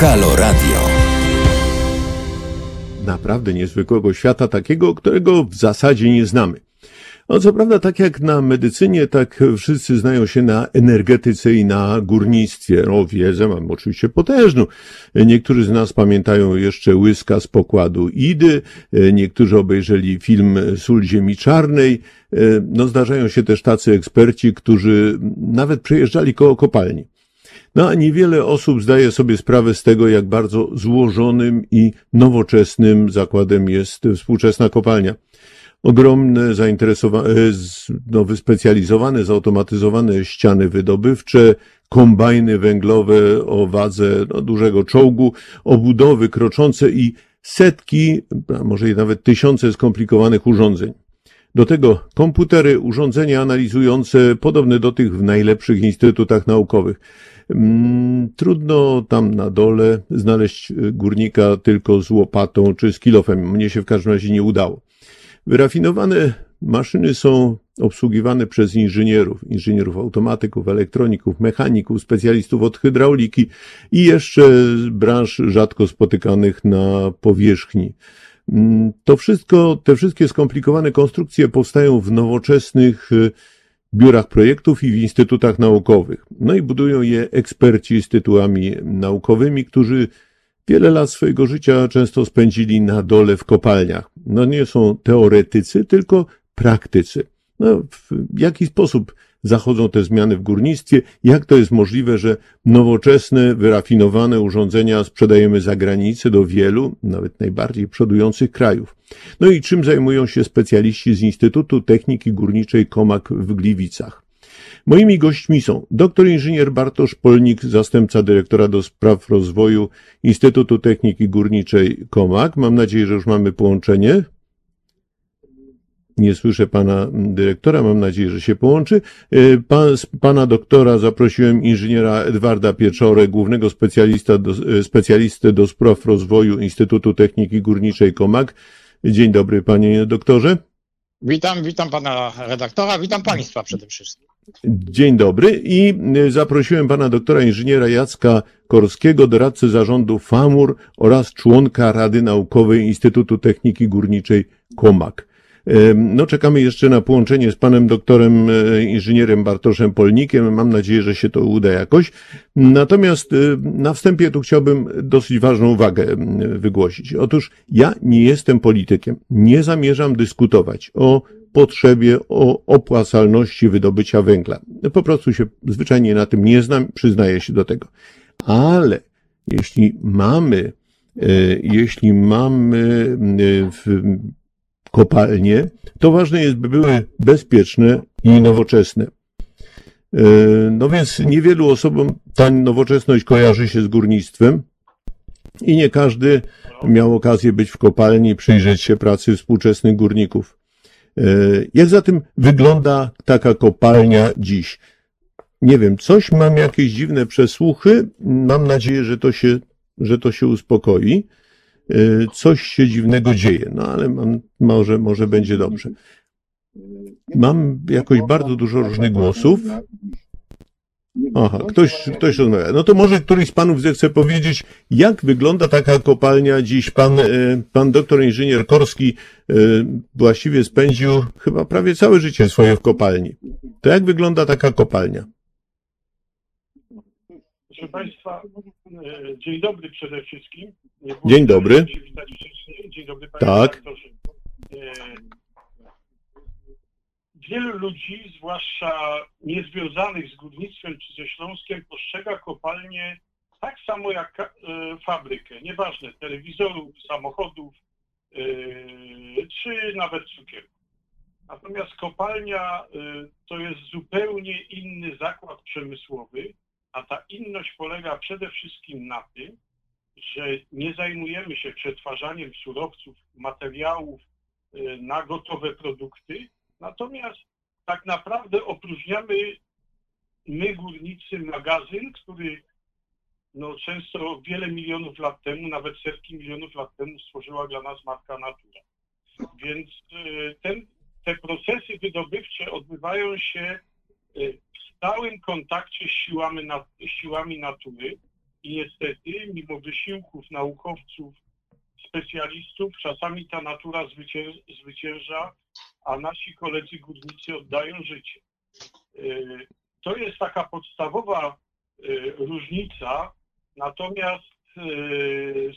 Halo Radio. Naprawdę niezwykłego świata, takiego, którego w zasadzie nie znamy. No, co prawda, tak jak na medycynie, tak wszyscy znają się na energetyce i na górnictwie. No, wiedzę mam oczywiście potężną. Niektórzy z nas pamiętają jeszcze łyska z pokładu Idy, niektórzy obejrzeli film Sól Ziemi Czarnej. No, zdarzają się też tacy eksperci, którzy nawet przejeżdżali koło kopalni. No a niewiele osób zdaje sobie sprawę z tego, jak bardzo złożonym i nowoczesnym zakładem jest współczesna kopalnia. Ogromne, zainteresowane, no, wyspecjalizowane, zautomatyzowane ściany wydobywcze, kombajny węglowe o wadze no, dużego czołgu, obudowy kroczące i setki, a może nawet tysiące skomplikowanych urządzeń. Do tego komputery, urządzenia analizujące, podobne do tych w najlepszych instytutach naukowych. Mm, trudno tam na dole znaleźć górnika tylko z łopatą czy z kilofem. Mnie się w każdym razie nie udało. Wyrafinowane maszyny są obsługiwane przez inżynierów, inżynierów automatyków, elektroników, mechaników, specjalistów od hydrauliki i jeszcze branż rzadko spotykanych na powierzchni. Mm, to wszystko, te wszystkie skomplikowane konstrukcje powstają w nowoczesnych y, biurach projektów i w instytutach naukowych. No i budują je eksperci z tytułami naukowymi, którzy wiele lat swojego życia często spędzili na dole w kopalniach. No nie są teoretycy, tylko praktycy. No, w jaki sposób zachodzą te zmiany w górnictwie, jak to jest możliwe, że nowoczesne, wyrafinowane urządzenia sprzedajemy za granicę do wielu, nawet najbardziej przodujących krajów. No i czym zajmują się specjaliści z Instytutu Techniki Górniczej Komak w Gliwicach. Moimi gośćmi są doktor inżynier Bartosz Polnik, zastępca dyrektora do spraw rozwoju Instytutu Techniki Górniczej Komak. Mam nadzieję, że już mamy połączenie. Nie słyszę pana dyrektora, mam nadzieję, że się połączy. E, pan, pana doktora zaprosiłem inżyniera Edwarda Pieczorę, głównego specjalista do, e, specjalistę do spraw rozwoju Instytutu Techniki Górniczej Komak. Dzień dobry, panie doktorze. Witam, witam pana redaktora, witam państwa przede wszystkim. Dzień dobry i e, zaprosiłem pana doktora inżyniera Jacka Korskiego, doradcę zarządu FAMUR oraz członka Rady Naukowej Instytutu Techniki Górniczej KOMAK. No, czekamy jeszcze na połączenie z panem doktorem e, inżynierem Bartoszem Polnikiem. Mam nadzieję, że się to uda jakoś. Natomiast e, na wstępie tu chciałbym dosyć ważną uwagę wygłosić. Otóż ja nie jestem politykiem. Nie zamierzam dyskutować o potrzebie, o opłacalności wydobycia węgla. Po prostu się zwyczajnie na tym nie znam, przyznaję się do tego. Ale jeśli mamy, e, jeśli mamy w kopalnie, to ważne jest, by były bezpieczne i nowoczesne. E, no więc niewielu osobom ta nowoczesność kojarzy się z górnictwem i nie każdy miał okazję być w kopalni, przyjrzeć się pracy współczesnych górników. E, jak zatem wygląda taka kopalnia dziś? Nie wiem, coś mam jakieś dziwne przesłuchy. Mam nadzieję, że to się, że to się uspokoi. Y, coś się dziwnego dzieje, no ale mam, może, może będzie dobrze. Mam jakoś bardzo dużo różnych głosów. Aha, ktoś, ktoś rozmawia. No to może któryś z panów zechce powiedzieć, jak wygląda taka kopalnia dziś. Pan, y, pan doktor inżynier Korski y, właściwie spędził chyba prawie całe życie swoje w kopalni. To jak wygląda taka kopalnia? Proszę Państwa, e, dzień dobry przede wszystkim. Dzień dobry. Dzień dobry Panie Tak. E, wielu ludzi, zwłaszcza niezwiązanych z górnictwem czy ze Śląskiem, postrzega kopalnię tak samo jak e, fabrykę. Nieważne, telewizorów, samochodów czy nawet cukierków. Natomiast kopalnia to jest zupełnie inny zakład przemysłowy, a ta inność polega przede wszystkim na tym, że nie zajmujemy się przetwarzaniem surowców, materiałów y, na gotowe produkty, natomiast tak naprawdę opróżniamy my górnicy magazyn, który no, często wiele milionów lat temu, nawet setki milionów lat temu stworzyła dla nas matka natura. Więc y, ten, te procesy wydobywcze odbywają się y, stałym kontakcie z siłami, siłami natury i niestety, mimo wysiłków naukowców, specjalistów, czasami ta natura zwycię- zwycięża, a nasi koledzy górnicy oddają życie. Y, To jest taka podstawowa y, różnica, natomiast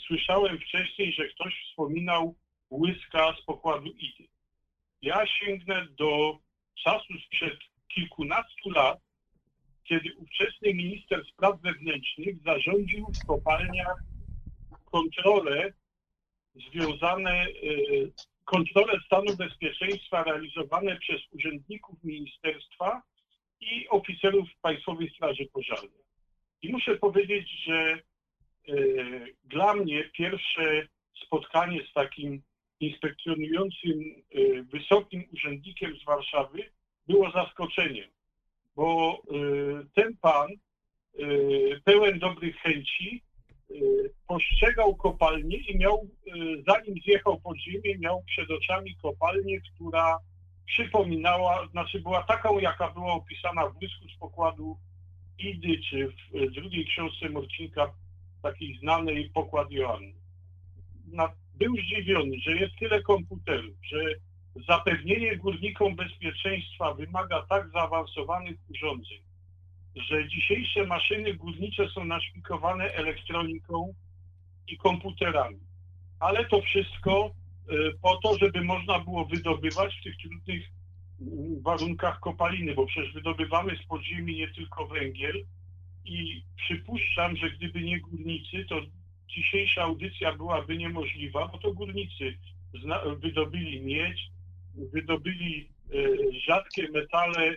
słyszałem wcześniej, że ktoś wspominał łyska z pokładu Idy. Ja sięgnę do czasu sprzed kilkunastu lat, kiedy ówczesny minister spraw wewnętrznych zarządził w kopalniach kontrolę związane, y, kontrolę stanu bezpieczeństwa realizowane przez urzędników ministerstwa i oficerów Państwowej Straży Pożarnej. I muszę powiedzieć, że y, dla mnie pierwsze spotkanie z takim inspekcjonującym y, wysokim urzędnikiem z Warszawy było zaskoczeniem, bo y, ten pan y, pełen dobrych chęci y, postrzegał kopalnię i miał, zanim zjechał pod ziemię, miał przed oczami kopalnię, która przypominała, znaczy była taką, jaka była opisana w błysku z pokładu Idy, czy w drugiej książce Morcinka, takiej znanej Pokład Joanny. Był zdziwiony, że jest tyle komputerów, że zapewnienie górnikom bezpieczeństwa wymaga tak zaawansowanych urządzeń, że dzisiejsze maszyny górnicze są naszpikowane elektroniką i komputerami. Ale to wszystko y, po to, żeby można było wydobywać w tych trudnych mm, warunkach kopaliny, bo przecież wydobywamy z podziemi nie tylko węgiel i przypuszczam, że gdyby nie górnicy, to dzisiejsza audycja byłaby niemożliwa, bo to górnicy wydobyli miedź, wydobyli e, rzadkie metale e,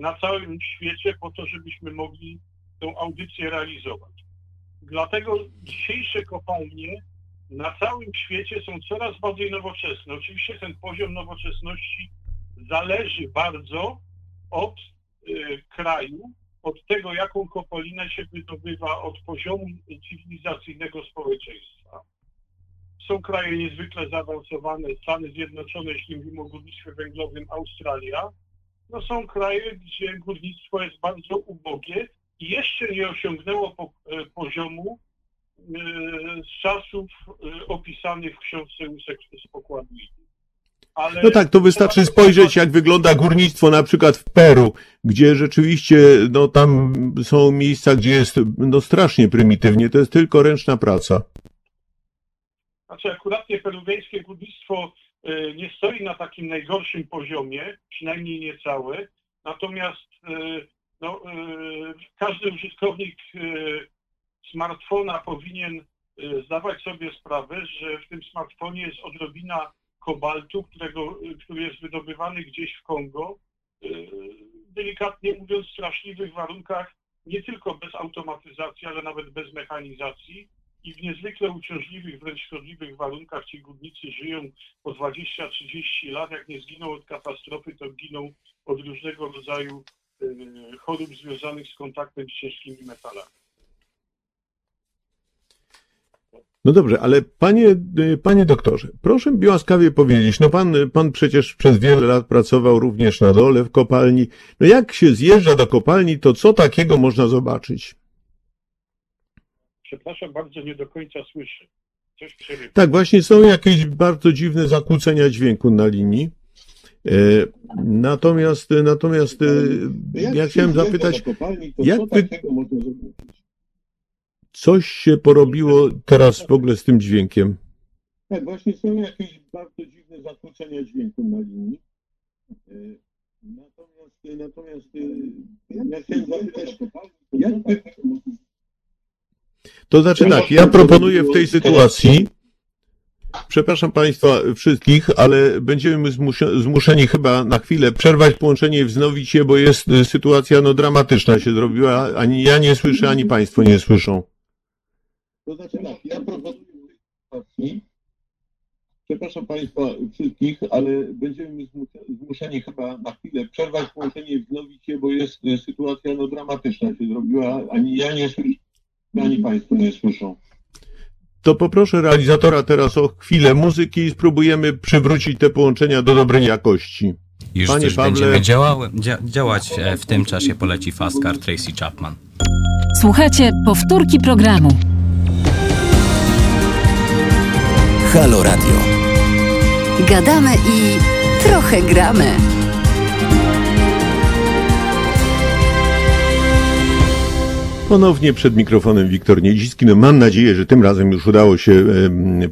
na całym świecie po to, żebyśmy mogli tą audycję realizować. Dlatego dzisiejsze kopalnie na całym świecie są coraz bardziej nowoczesne. Oczywiście ten poziom nowoczesności zależy bardzo od e, kraju, od tego, jaką kopalinę się wydobywa, od poziomu cywilizacyjnego społeczeństwa. Są kraje niezwykle zaawansowane, Stany Zjednoczone, jeśli mówimy o górnictwie węglowym, Australia. No są kraje, gdzie górnictwo jest bardzo ubogie i jeszcze nie osiągnęło po, e, poziomu e, z czasów e, opisanych w książce Łysek z pokładu Idy. Ale No tak, to wystarczy spojrzeć, jak wygląda górnictwo na przykład w Peru, gdzie rzeczywiście, no tam są miejsca, gdzie jest, no strasznie prymitywnie, to jest tylko ręczna praca. Znaczy akuratnie peruwiańskie górnictwo e, nie stoi na takim najgorszym poziomie, przynajmniej nie całe. Natomiast e, no, e, każdy użytkownik smartfona powinien zdawać sobie sprawę, że w tym smartfonie jest odrobina kobaltu, którego, który jest wydobywany gdzieś w Kongo, delikatnie mówiąc w straszliwych warunkach, nie tylko bez automatyzacji, ale nawet bez mechanizacji i w niezwykle uciążliwych, wręcz szkodliwych warunkach ci górnicy żyją po 20-30 lat. Jak nie zginą od katastrofy, to giną od różnego rodzaju e, chorób związanych z kontaktem z ciężkimi metalami. No dobrze, ale panie, y, panie doktorze, proszę mi łaskawie powiedzieć, no pan, pan przecież przez wiele lat pracował również na dole w kopalni. No jak się zjeżdża do kopalni, to co takiego można zobaczyć? Przepraszam bardzo, nie do końca słyszę. Coś przerywa. Tak, właśnie są jakieś bardzo dziwne zakłócenia dźwięku na linii. E, Natomiast, natomiast e, ja chciałem zapytać, jak wy- coś się porobiło teraz w ogóle z tym dźwiękiem? Tak, właśnie są jakieś bardzo dziwne zakłócenia dźwięku na linii. E, Natomiast, natomiast ja chciałem zapytać, jak wy, To znaczy tak, ja proponuję w tej sytuacji, przepraszam Państwa wszystkich, ale będziemy zmuszeni chyba na chwilę przerwać połączenie i wznowić je, bo jest y, sytuacja no dramatyczna się zrobiła, ani ja nie słyszę, ani Państwo nie słyszą. to znaczy tak, ja proponuję w tej sytuacji, przepraszam Państwa wszystkich, ale będziemy zmus- zmuszeni chyba na chwilę przerwać połączenie i wznowić je, bo jest e, sytuacja no, dramatyczna się zrobiła, ani ja nie słyszę, ani Państwo nie słyszą. To poproszę realizatora teraz o chwilę muzyki i spróbujemy przywrócić te połączenia do dobrej jakości. Już Panie też Pawle- będziemy działały, dzia, działać. e, W tym czasie poleci Fast Car Tracy Chapman. Słuchajcie powtórki programu. Halo Radio. Gadamy i trochę gramy. Ponownie przed mikrofonem Wiktor Niedzicki. No mam nadzieję, że tym razem już udało się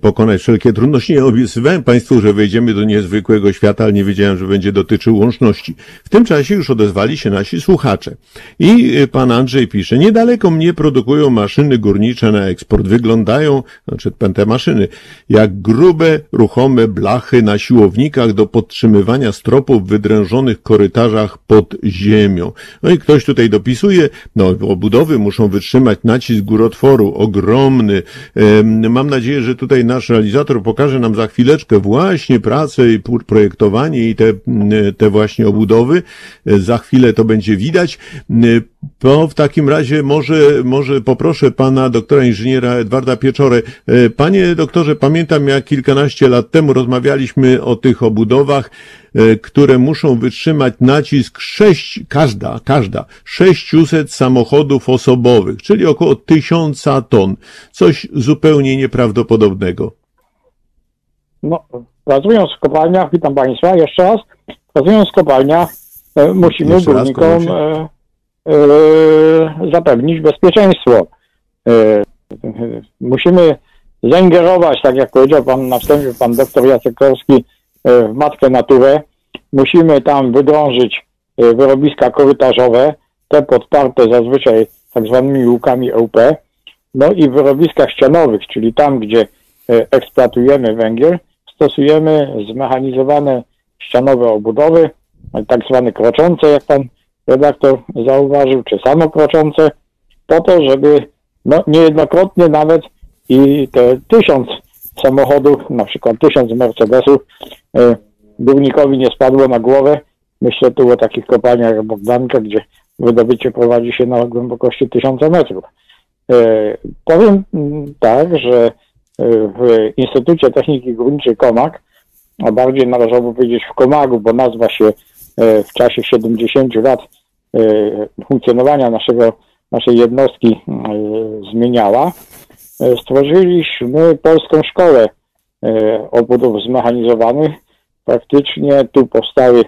pokonać wszelkie trudności. Nie obiecywałem Państwu, że wejdziemy do niezwykłego świata, ale nie wiedziałem, że będzie dotyczył łączności. W tym czasie już odezwali się nasi słuchacze. I y, pan Andrzej pisze, niedaleko mnie produkują maszyny górnicze na eksport. Wyglądają, znaczy te maszyny, jak grube, ruchome blachy na siłownikach do podtrzymywania stropów w wydrężonych korytarzach pod ziemią. No i ktoś tutaj dopisuje, no obudowy muszą wytrzymać nacisk górotworu, ogromny. Mam nadzieję, że tutaj nasz realizator pokaże nam za chwileczkę właśnie pracę i projektowanie i te, te właśnie obudowy. E, Za chwilę to będzie widać. To w takim razie może, może poproszę pana doktora inżyniera Edwarda Pieczorę. E, Panie doktorze, pamiętam jak kilkanaście lat temu rozmawialiśmy o tych obudowach, e, które muszą wytrzymać nacisk sześć, każda, każda, 600 samochodów osobowych, czyli około tysiąca ton. Coś zupełnie nieprawdopodobnego. No, pracując w kopalniach, witam Państwa jeszcze raz, pracując w kopalniach e, musimy Jeszcze górnikom zapewnić bezpieczeństwo. E, e, musimy zaingerować, tak jak powiedział Pan na wstępie, Pan doktor Jacek Korski, e, w matkę naturę. Musimy tam wydrążyć e, wyrobiska korytarzowe, te podparte zazwyczaj tak zwanymi łukami EUP, no i w wyrobiskach ścianowych, czyli tam, gdzie e, eksploatujemy węgiel, stosujemy zmechanizowane ścianowe obudowy, tak zwane kroczące, jak pan redaktor zauważył, czy samokroczące, po to, żeby no, niejednokrotnie nawet i te tysiąc samochodów, na przykład tysiąc Mercedesów, e, górnikowi nie spadło na głowę. Myślę tu o takich kopalniach jak Bogdanka, gdzie wydobycie prowadzi się na głębokości tysiąca metrów. E, powiem mm, tak, że e, w Instytucie Techniki Górniczej Komak, a bardziej należałoby powiedzieć w Komagu, bo nazwa się e, w czasie 70 lat funkcjonowania naszego, naszej jednostki e, zmieniała, e, stworzyliśmy polską szkołę obudów zmechanizowanych. Praktycznie tu powstały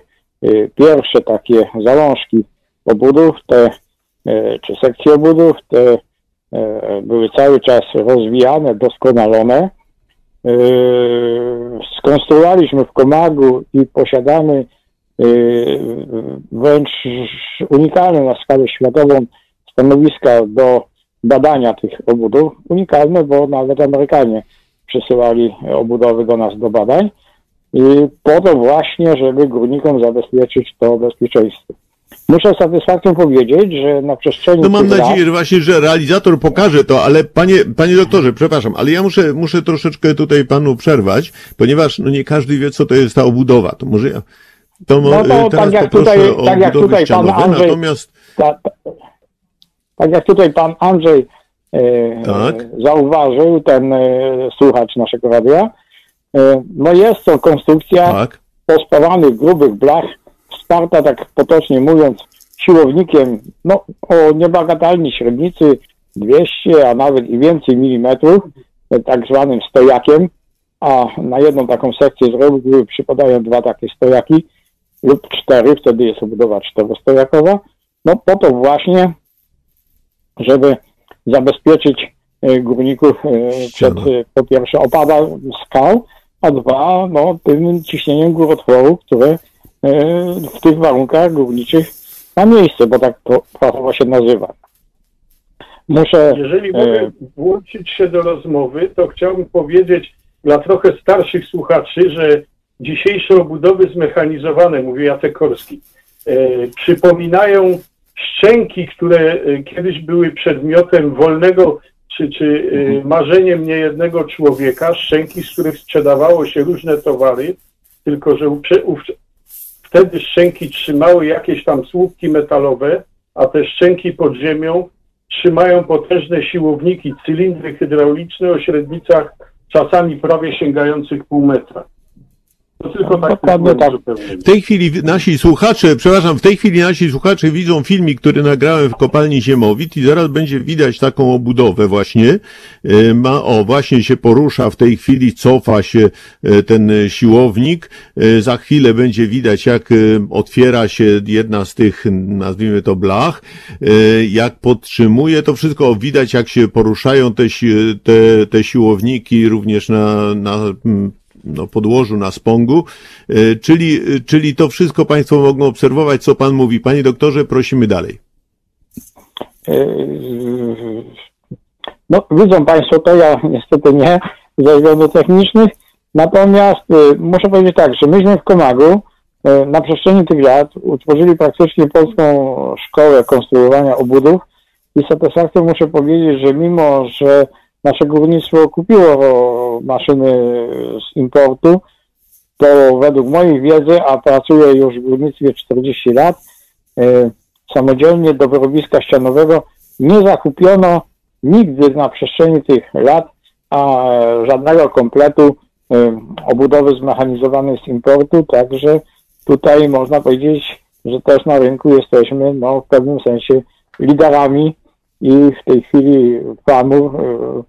pierwsze takie zalążki obudów, te, czy sekcje obudów, te były cały czas rozwijane, doskonalone. Skonstruowaliśmy w Komagu i posiadamy wręcz unikalne na skalę światową stanowiska do badania tych obudów. Unikalne, bo nawet Amerykanie przysyłali obudowy do nas do badań. I po to właśnie, żeby górnikom zabezpieczyć to bezpieczeństwo. Muszę z satysfakcją powiedzieć, że na przestrzeni No mam lat- nadzieję, że właśnie, że realizator pokaże to, ale panie, panie doktorze, przepraszam, ale ja muszę, muszę troszeczkę tutaj panu przerwać, ponieważ no nie każdy wie, co to jest ta obudowa. To może ja, to, mo- No to teraz tak jak tutaj- o tak jak tutaj pan Andrzej- natomiast ta, ta, tak jak tutaj pan Andrzej e, Tak. zauważył, ten e, słuchacz naszego radia, e, no jest to konstrukcja tak, pospawanych grubych blach, wsparta tak potocznie mówiąc siłownikiem no, o niebagatelnej średnicy 200, a nawet i więcej milimetrów, tak zwanym stojakiem, a na jedną taką sekcję z reguły przypadają dwa takie stojaki lub cztery, wtedy jest obudowa czterostojakowa. No po to właśnie, żeby zabezpieczyć e, górników e, przed e, po pierwsze opada skał, a dwa no, tym ciśnieniem górotworu, które w tych warunkach górniczych ma miejsce, bo tak to fachowo się nazywa. Muszę Jeżeli e, mogę włączyć się do rozmowy, to chciałbym powiedzieć dla trochę starszych słuchaczy, że dzisiejsze obudowy zmechanizowane, mówię Jacek Korski, e, przypominają szczęki, które e, kiedyś były przedmiotem wolnego czy, czy e, marzeniem niejednego człowieka, szczęki, z których sprzedawało się różne towary, tylko że wtedy szczęki trzymały jakieś tam słupki metalowe, a te szczęki pod ziemią trzymają potężne siłowniki, cylindry hydrauliczne o średnicach czasami prawie sięgających pół metra. To tylko tak Dokładnie tak. W tej chwili wi- nasi słuchacze, przepraszam, w tej chwili nasi słuchacze widzą filmik, który nagrałem w kopalni Ziemowit i zaraz będzie widać taką obudowę właśnie. E, Ma, o, właśnie się porusza w tej chwili, cofa się e, ten siłownik. E, Za chwilę będzie widać, jak otwiera się jedna z tych, nazwijmy to blach, jak podtrzymuje to wszystko. Widać, jak się poruszają te, te, te siłowniki również na, na no, podłożu, na spongu, E, czyli, e, czyli to wszystko Państwo mogą obserwować, co Pan mówi. Panie doktorze, prosimy dalej. Yy, No, widzą Państwo to, ja niestety nie, ze względów technicznych. Natomiast muszę powiedzieć tak, że myśmy w Komagu na przestrzeni tych lat utworzyli praktycznie polską szkołę konstruowania obudów i z satysfakcją muszę powiedzieć, że mimo, że nasze górnictwo kupiło maszyny z importu, to według mojej wiedzy, a pracuję już w górnictwie 40 lat, y, samodzielnie do wyrobiska ścianowego nie zakupiono nigdy na przestrzeni tych lat a, żadnego kompletu obudowy zmechanizowanej z importu, także tutaj można powiedzieć, że też na rynku jesteśmy no, w pewnym sensie liderami i w tej chwili Pamur, y,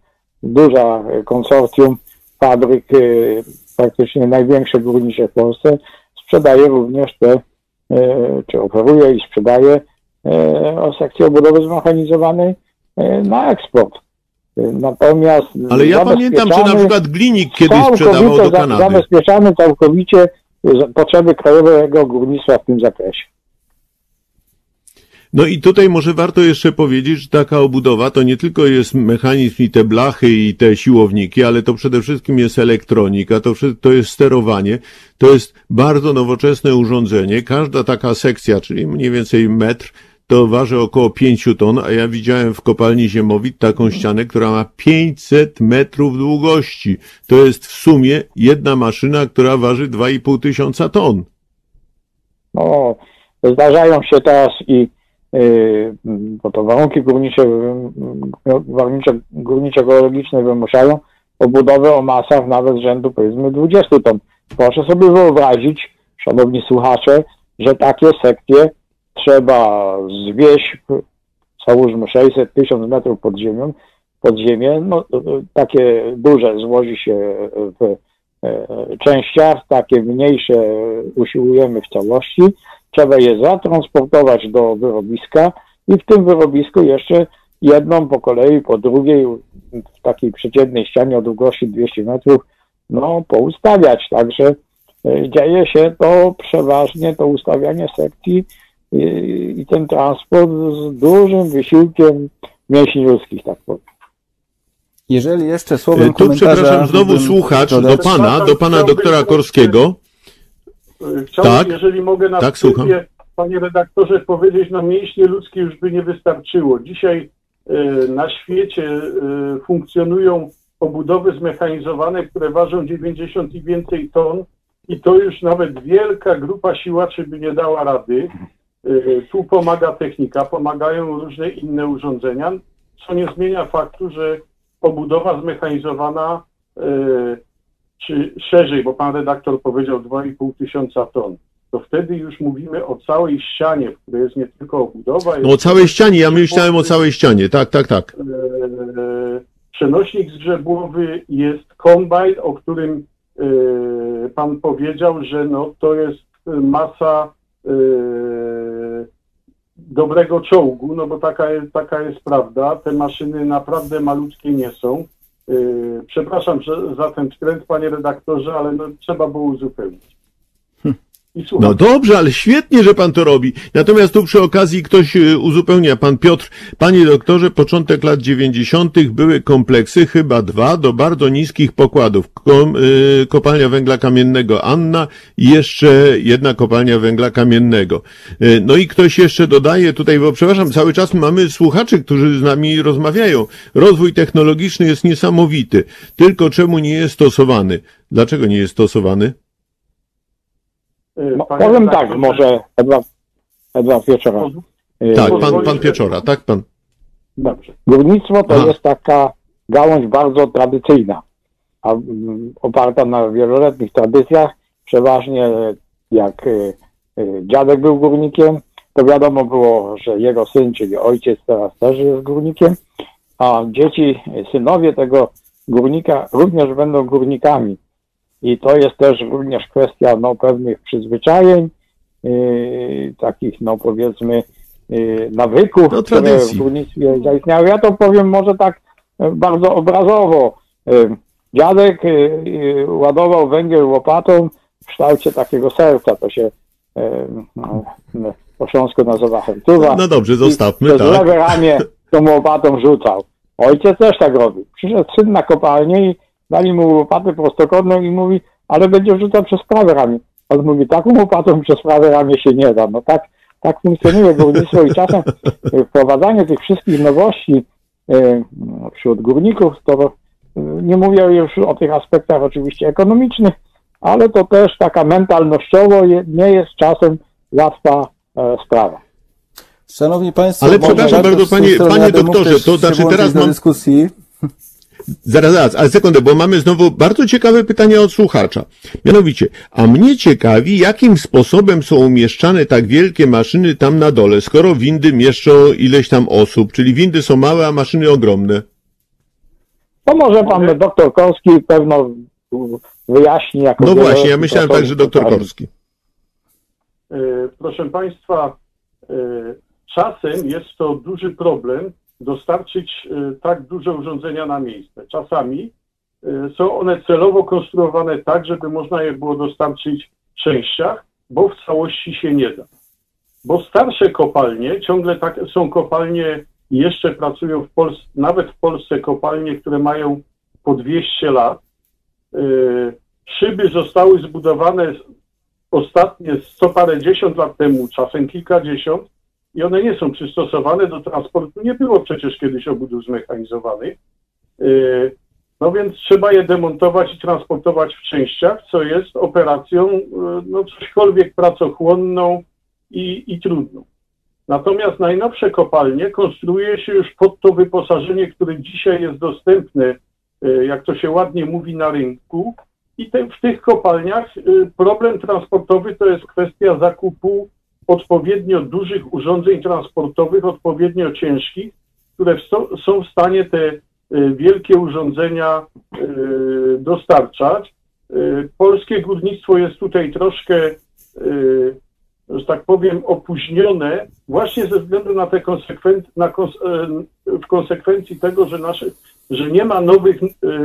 duża konsorcjum fabryk, y, praktycznie największe górnicze w Polsce, sprzedaje również te, y, czy oferuje i sprzedaje e, sekcję obudowy zmechanizowanej e, na eksport. E, Natomiast Ale ja pamiętam, że na przykład Glinik kiedyś sprzedawał do Kanady. Zabezpieczamy całkowicie potrzeby krajowego górnictwa w tym zakresie. No i tutaj może warto jeszcze powiedzieć, że taka obudowa to nie tylko jest mechanizm i te blachy i te siłowniki, ale to przede wszystkim jest elektronika, to, to jest sterowanie, to jest bardzo nowoczesne urządzenie. Każda taka sekcja, czyli mniej więcej metr, to waży około 5 ton, a ja widziałem w kopalni Ziemowit taką ścianę, która ma 500 metrów długości. To jest w sumie jedna maszyna, która waży 2,5 tysiąca ton. No, zdarzają się teraz i bo to warunki górnicze, yy, warunki górnicze geologiczne wymuszają obudowę o masach nawet rzędu powiedzmy 20 ton. Proszę sobie wyobrazić, szanowni słuchacze, że takie sekcje trzeba zwieść, załóżmy 600-1000 metrów pod ziemią, pod ziemię, no, yy, takie duże złoży się w e, częściach, takie mniejsze usiłujemy w całości. Trzeba je zatransportować do wyrobiska i w tym wyrobisku jeszcze jedną po kolei, po drugiej, w takiej przeciętnej ścianie o długości 200 metrów, no, poustawiać. Także e, dzieje się to przeważnie, to ustawianie sekcji i, i ten transport z dużym wysiłkiem mięśni ludzkich, tak powiem. Jeżeli jeszcze słowem E, Tu komentarza przepraszam, znowu słuchacz do pana, do pana doktora Korskiego. Chciałbym, Tak. jeżeli mogę na Tak, wstępie, słucham. panie redaktorze, powiedzieć, no mięśnie ludzkie już by nie wystarczyło. Dzisiaj e, na świecie e, funkcjonują obudowy zmechanizowane, które ważą 90 i więcej ton i to już nawet wielka grupa siłaczy by nie dała rady. E, Tu pomaga technika, pomagają różne inne urządzenia, co nie zmienia faktu, że obudowa zmechanizowana czy szerzej, bo pan redaktor powiedział 2,5 tysiąca ton, to wtedy już mówimy o całej ścianie, w której jest nie tylko obudowa. No o całej ścianie, ja myślałem o całej ścianie, tak, tak, tak. e, przenośnik zgrzebłowy, jest kombajn, o którym e, pan powiedział, że no, to jest masa e, dobrego czołgu, no bo taka jest, taka jest prawda. Te maszyny naprawdę malutkie nie są. E, Przepraszam za ten wtręt, panie redaktorze, ale no, trzeba było uzupełnić. No dobrze, ale świetnie, że pan to robi. Natomiast tu przy okazji ktoś y, uzupełnia, pan Piotr, panie doktorze, początek lat 90. były kompleksy, chyba dwa, do bardzo niskich pokładów. Kom, y, kopalnia węgla kamiennego Anna i jeszcze jedna kopalnia węgla kamiennego. Y, no i ktoś jeszcze dodaje tutaj, bo przepraszam, cały czas mamy słuchaczy, którzy z nami rozmawiają. Rozwój technologiczny jest niesamowity. Tylko czemu nie jest stosowany? Dlaczego nie jest stosowany? E, No, panie powiem tak, redaktorze, może Edward, Edward Wieczora. poz- Y, Tak, pan, pan Pieczora, tak pan. Dobrze. Górnictwo to Aha. jest taka gałąź bardzo tradycyjna, a, mm, oparta na wieloletnich tradycjach przeważnie jak y, y, dziadek był górnikiem, to wiadomo było, że jego syn, czyli ojciec teraz też jest górnikiem, a dzieci, synowie tego górnika również będą górnikami. I to jest też również kwestia no, pewnych przyzwyczajeń, yy, takich no powiedzmy yy, nawyków, No, które w górnictwie zaistniały. Ja to powiem może tak e, bardzo obrazowo. Yy, Dziadek yy, ładował węgiel łopatą w kształcie takiego serca. To się no, po śląsku nazywa hertuwa. No dobrze, I zostawmy, przez tak. lewe ramię tą łopatą rzucał. Ojciec też tak robił. Przyszedł syn na kopalnię i dali mu łopatę prostokątną i mówi, ale będzie rzucał przez prawe ramię. On mówi, taką łopatą przez prawe ramię się nie da. No tak, tak funkcjonuje górnictwo i czasem e, wprowadzanie tych wszystkich nowości e, wśród górników, to e, nie mówię już o tych aspektach oczywiście ekonomicznych, ale to też taka mentalnościowo je- nie jest czasem łatwa e, sprawa. Szanowni Państwo, Ale przepraszam bardzo, panie- panie doktorze, to się znaczy teraz mam- dyskusji. Zaraz, zaraz, ale sekundę, bo mamy znowu bardzo ciekawe pytania od słuchacza. Mianowicie, a mnie ciekawi, jakim sposobem są umieszczane tak wielkie maszyny tam na dole, skoro windy mieszczą ileś tam osób, czyli windy są małe, a maszyny ogromne. To może pan doktor Korski pewno wyjaśni. Jako No właśnie, ja myślałem tak, że doktor. Korski. E, Proszę Państwa, e, czasem jest to duży problem dostarczyć e, tak duże urządzenia na miejsce. Czasami e, są one celowo konstruowane tak, żeby można je było dostarczyć w częściach, bo w całości się nie da. Bo starsze kopalnie, ciągle tak, są kopalnie jeszcze pracują w Polsce, nawet w Polsce kopalnie, które mają po 200 lat. E, Szyby zostały zbudowane ostatnie sto parędziesiąt lat temu, czasem kilkadziesiąt, i one nie są przystosowane do transportu. Nie było przecież kiedyś obudów zmechanizowanych. Yy, No więc trzeba je demontować i transportować w częściach, co jest operacją yy, no cośkolwiek pracochłonną i, i trudną. Natomiast najnowsze kopalnie konstruuje się już pod to wyposażenie, które dzisiaj jest dostępne, yy, jak to się ładnie mówi, na rynku. I te, w tych kopalniach y, problem transportowy to jest kwestia zakupu odpowiednio dużych urządzeń transportowych, odpowiednio ciężkich, które są w stanie te y, wielkie urządzenia y, dostarczać. Y, Polskie górnictwo jest tutaj troszkę, że tak powiem, opóźnione właśnie ze względu na te konsekwencje, na kons, w konsekwencji tego, że, nasze, że nie ma nowych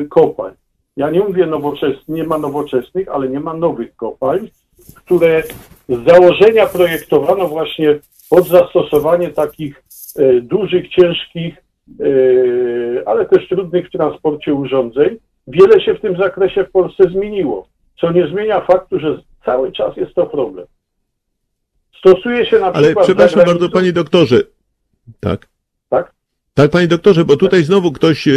kopalń. Ja nie mówię nowoczesnych, nie ma nowoczesnych, ale nie ma nowych kopalń, które z założenia projektowano właśnie pod zastosowanie takich e, dużych, ciężkich, e, ale też trudnych w transporcie urządzeń. Wiele się w tym zakresie w Polsce zmieniło, co nie zmienia faktu, że cały czas jest to problem. Stosuje się na Ale przykład... przepraszam za bardzo, panie doktorze. Tak. Tak? Panie doktorze, bo tutaj znowu ktoś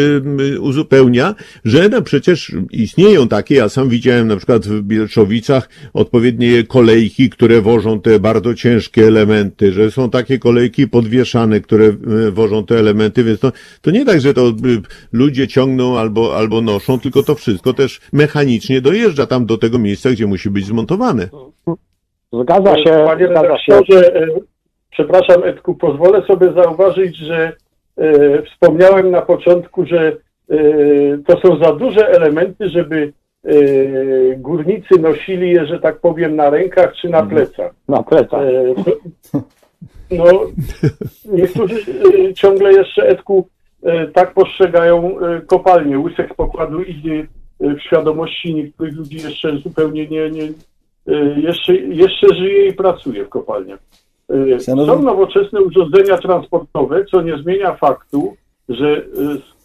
uzupełnia, że no przecież istnieją takie, ja sam widziałem na przykład w Bielczowicach odpowiednie kolejki, które wożą te bardzo ciężkie elementy, że są takie kolejki podwieszane, które wożą te elementy, więc to, to nie tak, że to y, ludzie ciągną albo, albo noszą, tylko to wszystko też mechanicznie dojeżdża tam do tego miejsca, gdzie musi być zmontowane. Zgadza się, Panie zgadza się. e, przepraszam Edku, pozwolę sobie zauważyć, że wspomniałem na początku, że e, to są za duże elementy, żeby e, górnicy nosili je, że tak powiem, na rękach czy na plecach. Na plecach. E, No, niektórzy e, ciągle jeszcze, Edku, e, tak postrzegają e, kopalnię. Łysek pokładu idzie e, w świadomości niektórych ludzi jeszcze zupełnie nie, nie e, jeszcze, jeszcze żyje i pracuje w kopalniach. E, Szanowni- Są nowoczesne urządzenia transportowe, co nie zmienia faktu, że e,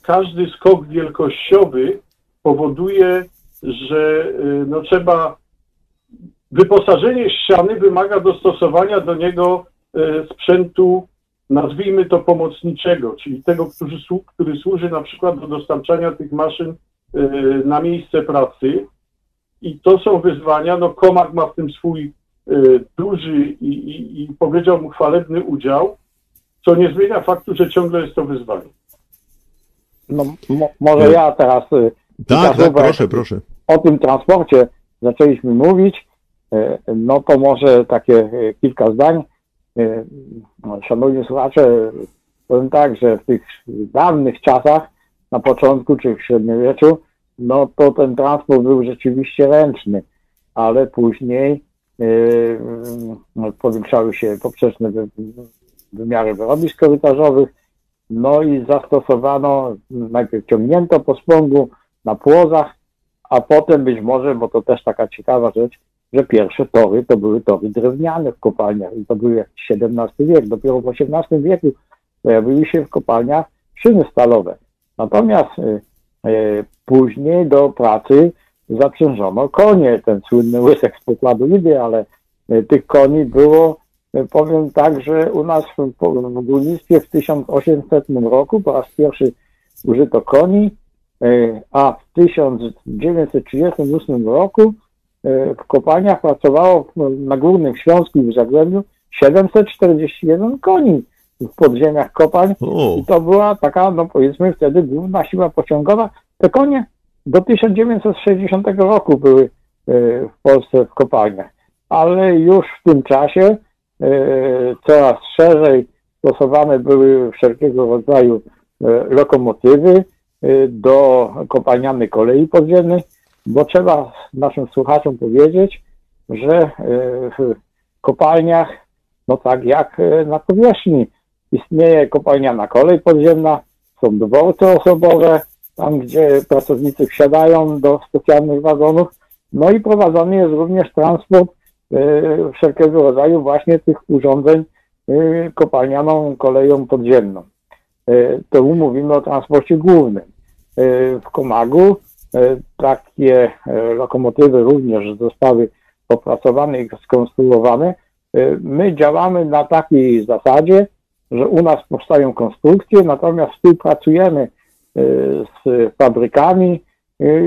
każdy skok wielkościowy powoduje, że e, no, trzeba wyposażenie ściany wymaga dostosowania do niego sprzętu, nazwijmy to pomocniczego, czyli tego, który, który służy na przykład do dostarczania tych maszyn na miejsce pracy. I to są wyzwania. No, Komak ma w tym swój duży i, i, i powiedziałbym chwalebny udział, co nie zmienia faktu, że ciągle jest to wyzwanie. No, mo, może ja teraz y, Tak, tak, proszę, proszę. o tym transporcie. zaczęliśmy mówić, e, no to może takie kilka zdań. No, Szanowni słuchacze, powiem tak, że w tych dawnych czasach, na początku czy w średniowieczu, no to ten transport był rzeczywiście ręczny, ale później powiększały się poprzeczne wymiary wyrobisk korytarzowych, no i zastosowano, najpierw ciągnięto po spągu na płozach, a potem być może, bo to też taka ciekawa rzecz, że pierwsze tory to były tory drewniane w kopalniach i to był jakiś XVII wiek. Dopiero w XVIII wieku pojawiły się w kopalniach szyny stalowe. Natomiast y, y, później do pracy zaprzężono konie, ten słynny łysek z pokładu Idy, ale y, tych koni było, powiem tak, że u nas w, w górnictwie w 1800 roku po raz pierwszy użyto koni, a w 1938 roku E, w kopalniach pracowało na Górnym Śląsku i w Zagłębiu 741 koni w podziemiach kopalń. I to była taka, no powiedzmy wtedy główna siła pociągowa. Te konie do 1960 roku były e, w Polsce w kopalniach, ale już w tym czasie e, coraz szerzej stosowane były wszelkiego rodzaju lokomotywy do kopalnianej kolei podziemnej, bo trzeba naszym słuchaczom powiedzieć, że e, w kopalniach, no tak jak e, na powierzchni, istnieje kopalniana kolej podziemna, są dworce osobowe, tam gdzie pracownicy wsiadają do specjalnych wagonów, no i prowadzony jest również transport e, wszelkiego rodzaju właśnie tych urządzeń kopalnianą koleją podziemną. To mówimy o transporcie głównym. W Komagu E, takie e, lokomotywy również zostały opracowane i skonstruowane. E, my działamy na takiej zasadzie, że u nas powstają konstrukcje, natomiast współpracujemy z fabrykami,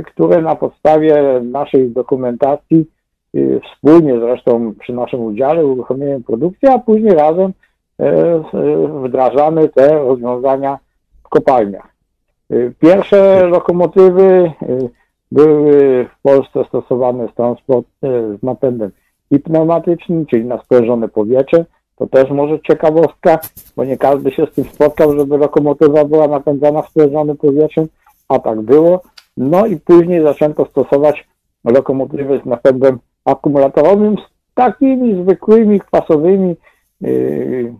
które na podstawie naszej dokumentacji wspólnie zresztą przy naszym udziale uruchomiają produkcję, a później razem wdrażamy te rozwiązania w kopalniach. Y, pierwsze lokomotywy y, były w Polsce stosowane z transport y, z napędem i pneumatycznym, czyli na sprężone powietrze. To też może ciekawostka, bo nie każdy się z tym spotkał, żeby lokomotywa była napędzana sprężonym powietrzem, a tak było. No i później zaczęto stosować lokomotywy z napędem akumulatorowym, z takimi zwykłymi, kwasowymi yy,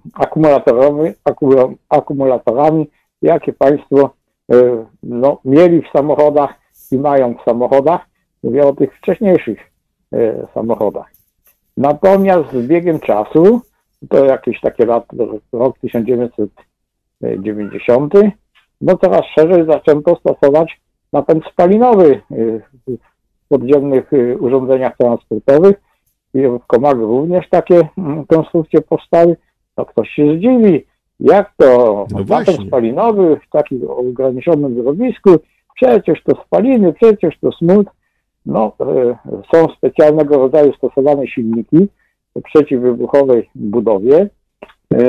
akumulatorami, jakie Państwo E, no, mieli w samochodach i mają w samochodach. Mówię o tych wcześniejszych e, samochodach. Natomiast z biegiem czasu, to jakieś takie lat, rok 1990, no coraz szerzej zaczęto stosować napęd spalinowy e, w podziemnych urządzeniach transportowych. I w Komagu również takie mm, konstrukcje powstały. No ktoś się zdziwi, jak to No napęd spalinowy w takim ograniczonym wyrowisku, przecież to spaliny, przecież to smut. No, e, są specjalnego rodzaju stosowane silniki przeciwwybuchowej budowie, e,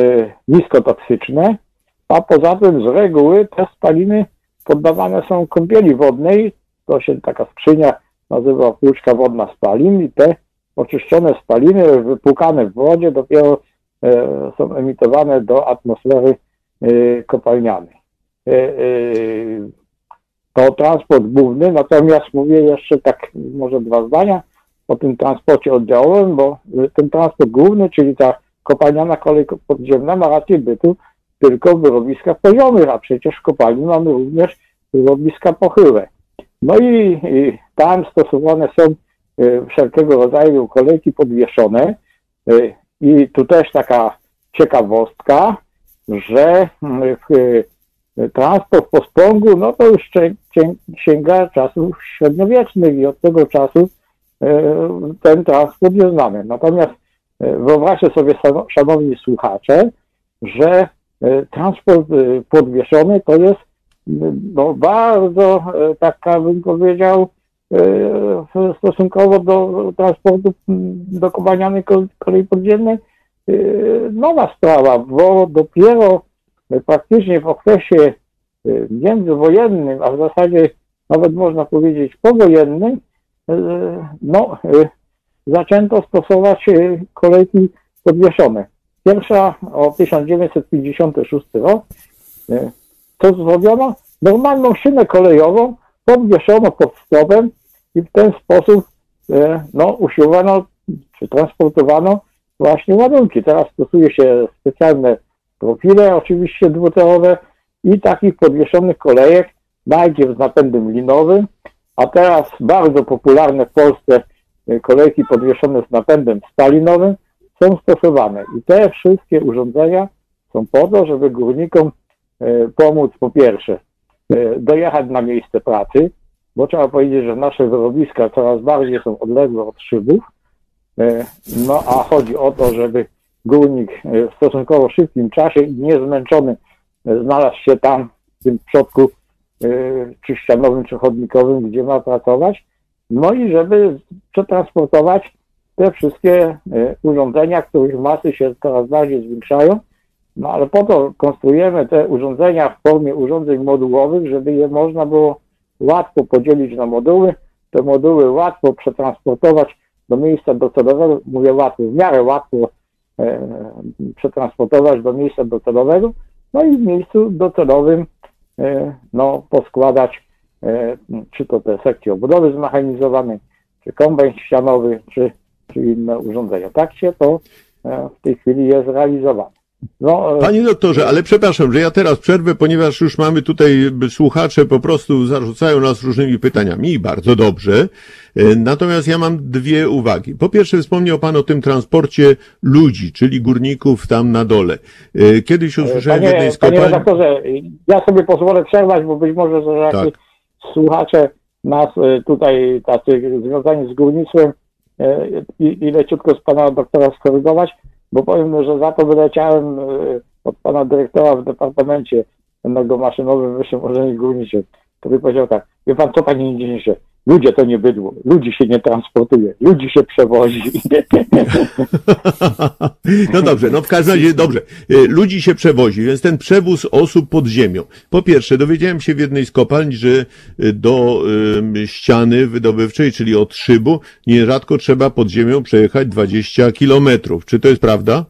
niskotoksyczne, a poza tym z reguły te spaliny poddawane są kąpieli wodnej, to się taka skrzynia nazywa płuczka wodna spalin i te oczyszczone spaliny wypłukane w wodzie dopiero E, są emitowane do atmosfery e, kopalnianej. To transport główny, natomiast mówię jeszcze tak może dwa zdania o tym transporcie oddziałowym, bo ten transport główny, czyli ta kopalniana kolej podziemna ma rację bytu tylko w wyrobiskach poziomych, a przecież w kopalni mamy również wyrobiska pochyłe. No i, i tam stosowane są wszelkiego rodzaju kolejki podwieszone, i tu też taka ciekawostka, że mm, transport po spągu, no to już sięga czasów średniowiecznych i od tego czasu ten transport jest znany. Natomiast e, wyobraźcie sobie, szanowni słuchacze, że e, transport podwieszony to jest no, bardzo taka, bym powiedział, E, stosunkowo do transportu do kopalnianej kolei podziemnej e, nowa sprawa, bo dopiero praktycznie w okresie e, międzywojennym, a w zasadzie nawet można powiedzieć powojennym, e, no, e, zaczęto stosować e, kolejki podwieszone. Pierwsza o 1956 rok. E, Co zrobiono? Normalną szynę kolejową podwieszono pod stopem i w ten sposób e, no, usiłowano czy transportowano właśnie ładunki. Teraz stosuje się specjalne profile, oczywiście dwutorowe i takich podwieszonych kolejek najpierw z napędem linowym, a teraz bardzo popularne w Polsce e, kolejki podwieszone z napędem stalinowym są stosowane. I te wszystkie urządzenia są po to, żeby górnikom e, pomóc po pierwsze e, dojechać na miejsce pracy, bo trzeba powiedzieć, że nasze wyrobiska coraz bardziej są odległe od szybów, No a chodzi o to, żeby górnik w stosunkowo szybkim czasie i niezmęczony znalazł się tam w tym przodku czy ścianowym, czy chodnikowym, gdzie ma pracować. No i żeby przetransportować te wszystkie e, urządzenia, których masy się coraz bardziej zwiększają. No ale po to konstruujemy te urządzenia w formie urządzeń modułowych, żeby je można było łatwo podzielić na moduły, te moduły łatwo przetransportować do miejsca docelowego, mówię łatwo, w miarę łatwo e, przetransportować do miejsca docelowego, no i w miejscu docelowym no, poskładać e, czy to te sekcje obudowy zmechanizowanej, czy kombajn ścianowy, czy, czy inne urządzenia. Tak się to e, w tej chwili jest realizowane. No, e, Panie doktorze, ale przepraszam, że ja teraz przerwę, ponieważ już mamy tutaj słuchacze po prostu zarzucają nas różnymi pytaniami i bardzo dobrze. E, Natomiast ja mam dwie uwagi. Po pierwsze wspomniał Pan o tym transporcie ludzi, czyli górników tam na dole. E, Kiedyś usłyszałem w jednej Panie, z panie kopalń... redaktorze, ja sobie pozwolę przerwać, bo być może, że jakieś słuchacze nas tutaj tacy związani z górnictwem i, i leciutko z pana doktora skorygować, bo powiem, że za to wyleciałem e, od pana dyrektora w departamencie energomaszynowym w Wyższym Urzędzie Górniczym, który powiedział tak, wie pan co panie inżynierzy, ludzie to nie bydło, ludzi się nie transportuje, ludzi się przewozi. No dobrze, no w każdym razie dobrze. E, Ludzi się przewozi, więc ten przewóz osób pod ziemią. Po pierwsze, dowiedziałem się w jednej z kopalń, że e, do ściany wydobywczej, czyli od szybu, nierzadko trzeba pod ziemią przejechać 20 kilometrów. Czy to jest prawda?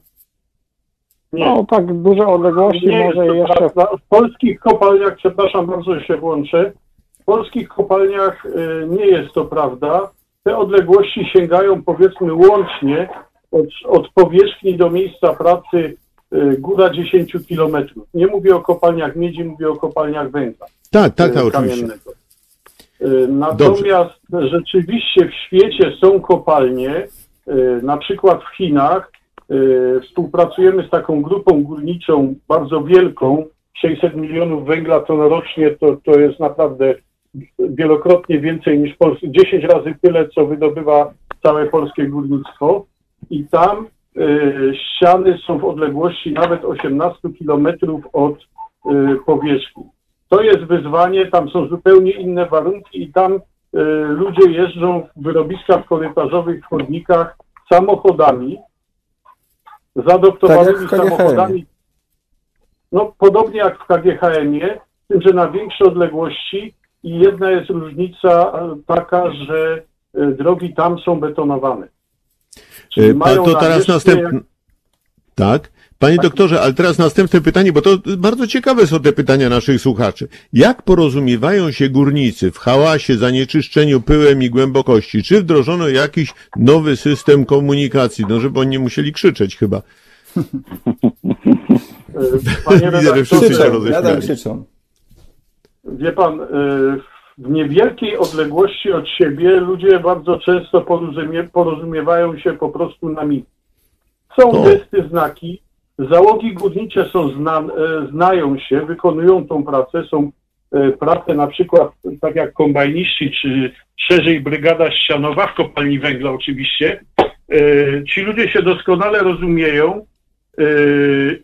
No tak duże odległości Nie może jeszcze prawda. W polskich kopalniach, przepraszam bardzo, że się włączę, w polskich kopalniach y, nie jest to prawda. Te odległości sięgają powiedzmy łącznie od, od powierzchni do miejsca pracy y, góra 10 kilometrów. Nie mówię o kopalniach miedzi, mówię o kopalniach węgla Tak, tak, tak, y, oczywiście. kamiennego. Y, Natomiast rzeczywiście w świecie są kopalnie, y, na przykład w Chinach, współpracujemy z taką grupą górniczą bardzo wielką, 600 milionów węgla ton rocznie, to, to jest naprawdę wielokrotnie więcej niż Polska, 10 razy tyle, co wydobywa całe polskie górnictwo. I tam y, ściany są w odległości nawet 18 kilometrów od y, powierzchni. To jest wyzwanie, tam są zupełnie inne warunki i tam y, ludzie jeżdżą w wyrobiskach korytarzowych, w chodnikach samochodami, zaadoptowanymi Tak jak samochodami. No, podobnie jak w KGHM-ie, tym, że na większe odległości i jedna jest różnica e, taka, że e, drogi tam są betonowane. Czyli E, To na teraz następny. Tak? Panie doktorze, ale teraz następne pytanie, bo to bardzo ciekawe są te pytania naszych słuchaczy. Jak porozumiewają się górnicy w hałasie, zanieczyszczeniu pyłem i głębokości? Czy wdrożono jakiś nowy system komunikacji? No, żeby oni nie musieli krzyczeć chyba. Panie Widzę, że redaktorze, wszyscy się Krzyczą, roześmiali. nadal krzyczą. Wie pan, y, w niewielkiej odległości od siebie ludzie bardzo często porozumie, porozumiewają się po prostu na mi. Są gesty, znaki. Załogi górnicze są zna, e, znają się, wykonują tą pracę. Są e, prace na przykład tak jak kombajniści, czy szerzej brygada ścianowa w kopalni węgla oczywiście. E, Ci ludzie się doskonale rozumieją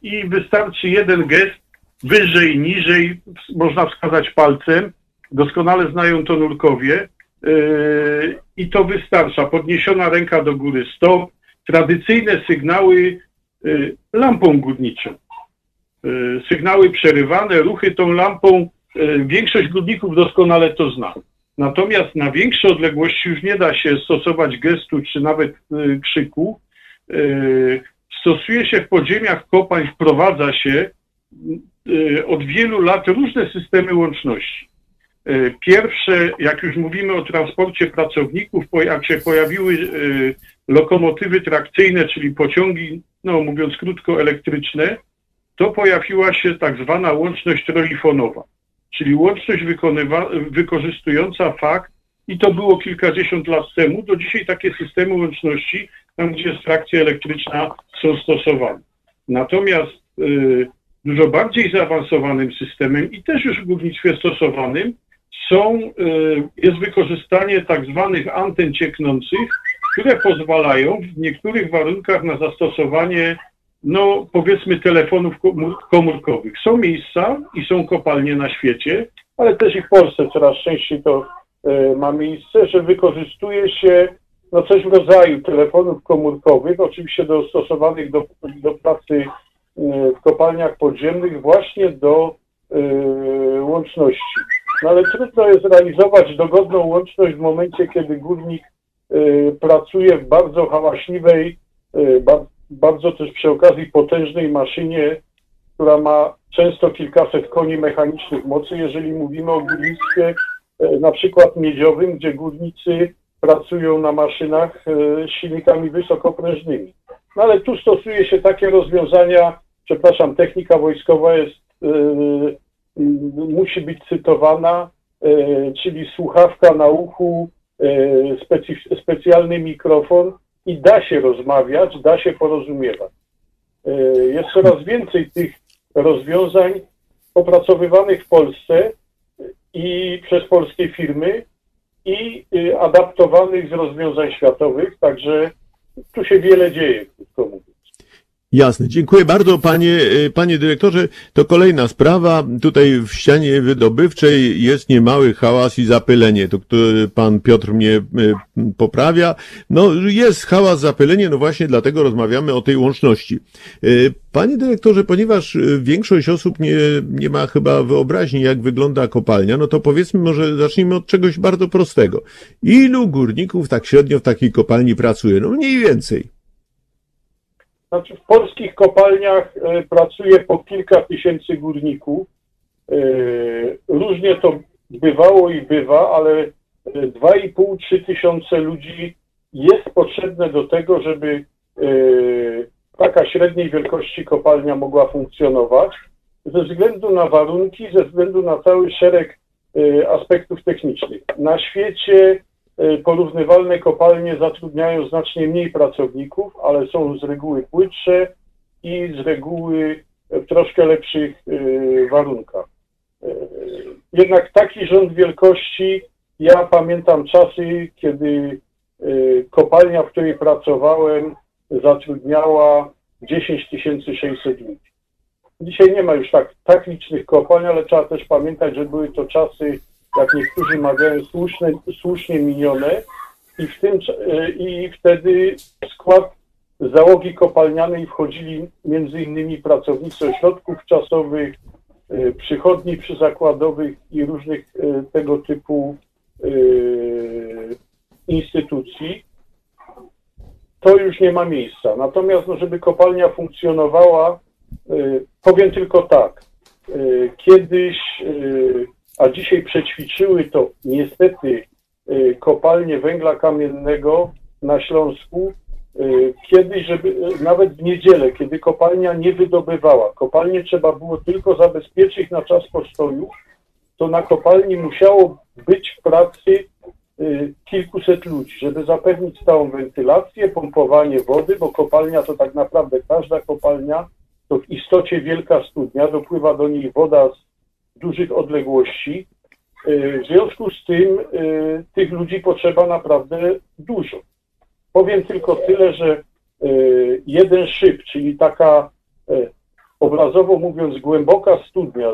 i wystarczy jeden gest, wyżej, niżej, można wskazać palcem, doskonale znają to nurkowie i to wystarcza. Podniesiona ręka do góry, stop, tradycyjne sygnały lampą górniczą. Yy, Sygnały przerywane, ruchy tą lampą, yy, większość górników doskonale to zna. Natomiast na większe odległości już nie da się stosować gestu czy nawet y, krzyku. Y, stosuje się w podziemiach kopalń, wprowadza się y, od wielu lat różne systemy łączności. Y, Pierwsze, jak już mówimy o transporcie pracowników, jak się pojawiły y, lokomotywy trakcyjne, czyli pociągi, no mówiąc krótko, elektryczne, to pojawiła się tak zwana łączność trolifonowa, czyli łączność wykorzystująca fakt, i to było kilkadziesiąt lat temu, do dzisiaj takie systemy łączności, tam gdzie jest trakcja elektryczna, są stosowane. Natomiast y, dużo bardziej zaawansowanym systemem i też już w górnictwie stosowanym są, y, jest wykorzystanie tak zwanych anten cieknących, które pozwalają w niektórych warunkach na zastosowanie, no powiedzmy, telefonów komór- komórkowych. Są miejsca i są kopalnie na świecie, ale też i w Polsce coraz częściej to y, ma miejsce, że wykorzystuje się no coś w rodzaju telefonów komórkowych, oczywiście dostosowanych do, do pracy y, w kopalniach podziemnych właśnie do y, łączności. No ale trudno jest realizować dogodną łączność w momencie, kiedy górnik y, pracuje w bardzo hałaśliwej, y, ba, bardzo też przy okazji potężnej maszynie, która ma często kilkaset koni mechanicznych mocy, jeżeli mówimy o górnictwie y, na przykład miedziowym, gdzie górnicy pracują na maszynach y, z silnikami wysokoprężnymi. No ale tu stosuje się takie rozwiązania, przepraszam, technika wojskowa jest, y, y, musi być cytowana, y, czyli słuchawka na uchu, specyf- specjalny mikrofon i da się rozmawiać, da się porozumiewać. Y, Jest coraz więcej tych rozwiązań opracowywanych w Polsce i przez polskie firmy i adaptowanych z rozwiązań światowych, także tu się wiele dzieje, krótko mówiąc. Jasne, dziękuję bardzo panie, y, panie dyrektorze. To kolejna sprawa. Tutaj w ścianie wydobywczej jest niemały hałas i zapylenie. To który pan Piotr mnie y, poprawia. No jest hałas, zapylenie, no właśnie dlatego rozmawiamy o tej łączności. Y, Panie dyrektorze, ponieważ większość osób nie, nie ma chyba wyobraźni, jak wygląda kopalnia, no to powiedzmy może zacznijmy od czegoś bardzo prostego. Ilu górników tak średnio w takiej kopalni pracuje? No mniej więcej. Znaczy w polskich kopalniach e, pracuje po kilka tysięcy górników. E, Różnie to bywało i bywa, ale e, 2,5-3 tysiące ludzi jest potrzebne do tego, żeby e, taka średniej wielkości kopalnia mogła funkcjonować ze względu na warunki, ze względu na cały szereg e, aspektów technicznych. Na świecie e, porównywalne kopalnie zatrudniają znacznie mniej pracowników, ale są z reguły płytsze i z reguły w troszkę lepszych e, warunkach. E, Jednak taki rząd wielkości, ja pamiętam czasy, kiedy kopalnia, w której pracowałem, zatrudniała 10 600 ludzi. Dzisiaj nie ma już tak, tak licznych kopalń, ale trzeba też pamiętać, że były to czasy, jak niektórzy mawiają, słuszne, słusznie minione i, w tym, e, i wtedy w skład załogi kopalnianej wchodzili innymi pracownicy ośrodków czasowych, e, przychodni przyzakładowych i różnych e, tego typu instytucji to już nie ma miejsca. Natomiast, no, żeby kopalnia funkcjonowała, powiem tylko tak. Kiedyś, a dzisiaj przećwiczyły to niestety y, kopalnie węgla kamiennego na Śląsku. y, Kiedyś, żeby nawet w niedzielę, kiedy kopalnia nie wydobywała, kopalnie trzeba było tylko zabezpieczyć na czas postoju, to na kopalni musiało być w pracy y, kilkuset ludzi, żeby zapewnić stałą wentylację, pompowanie wody, bo kopalnia to tak naprawdę każda kopalnia to w istocie wielka studnia, dopływa do niej woda z dużych odległości. Y, W związku z tym y, tych ludzi potrzeba naprawdę dużo. Powiem tylko tyle, że y, jeden szyb, czyli taka obrazowo mówiąc głęboka studnia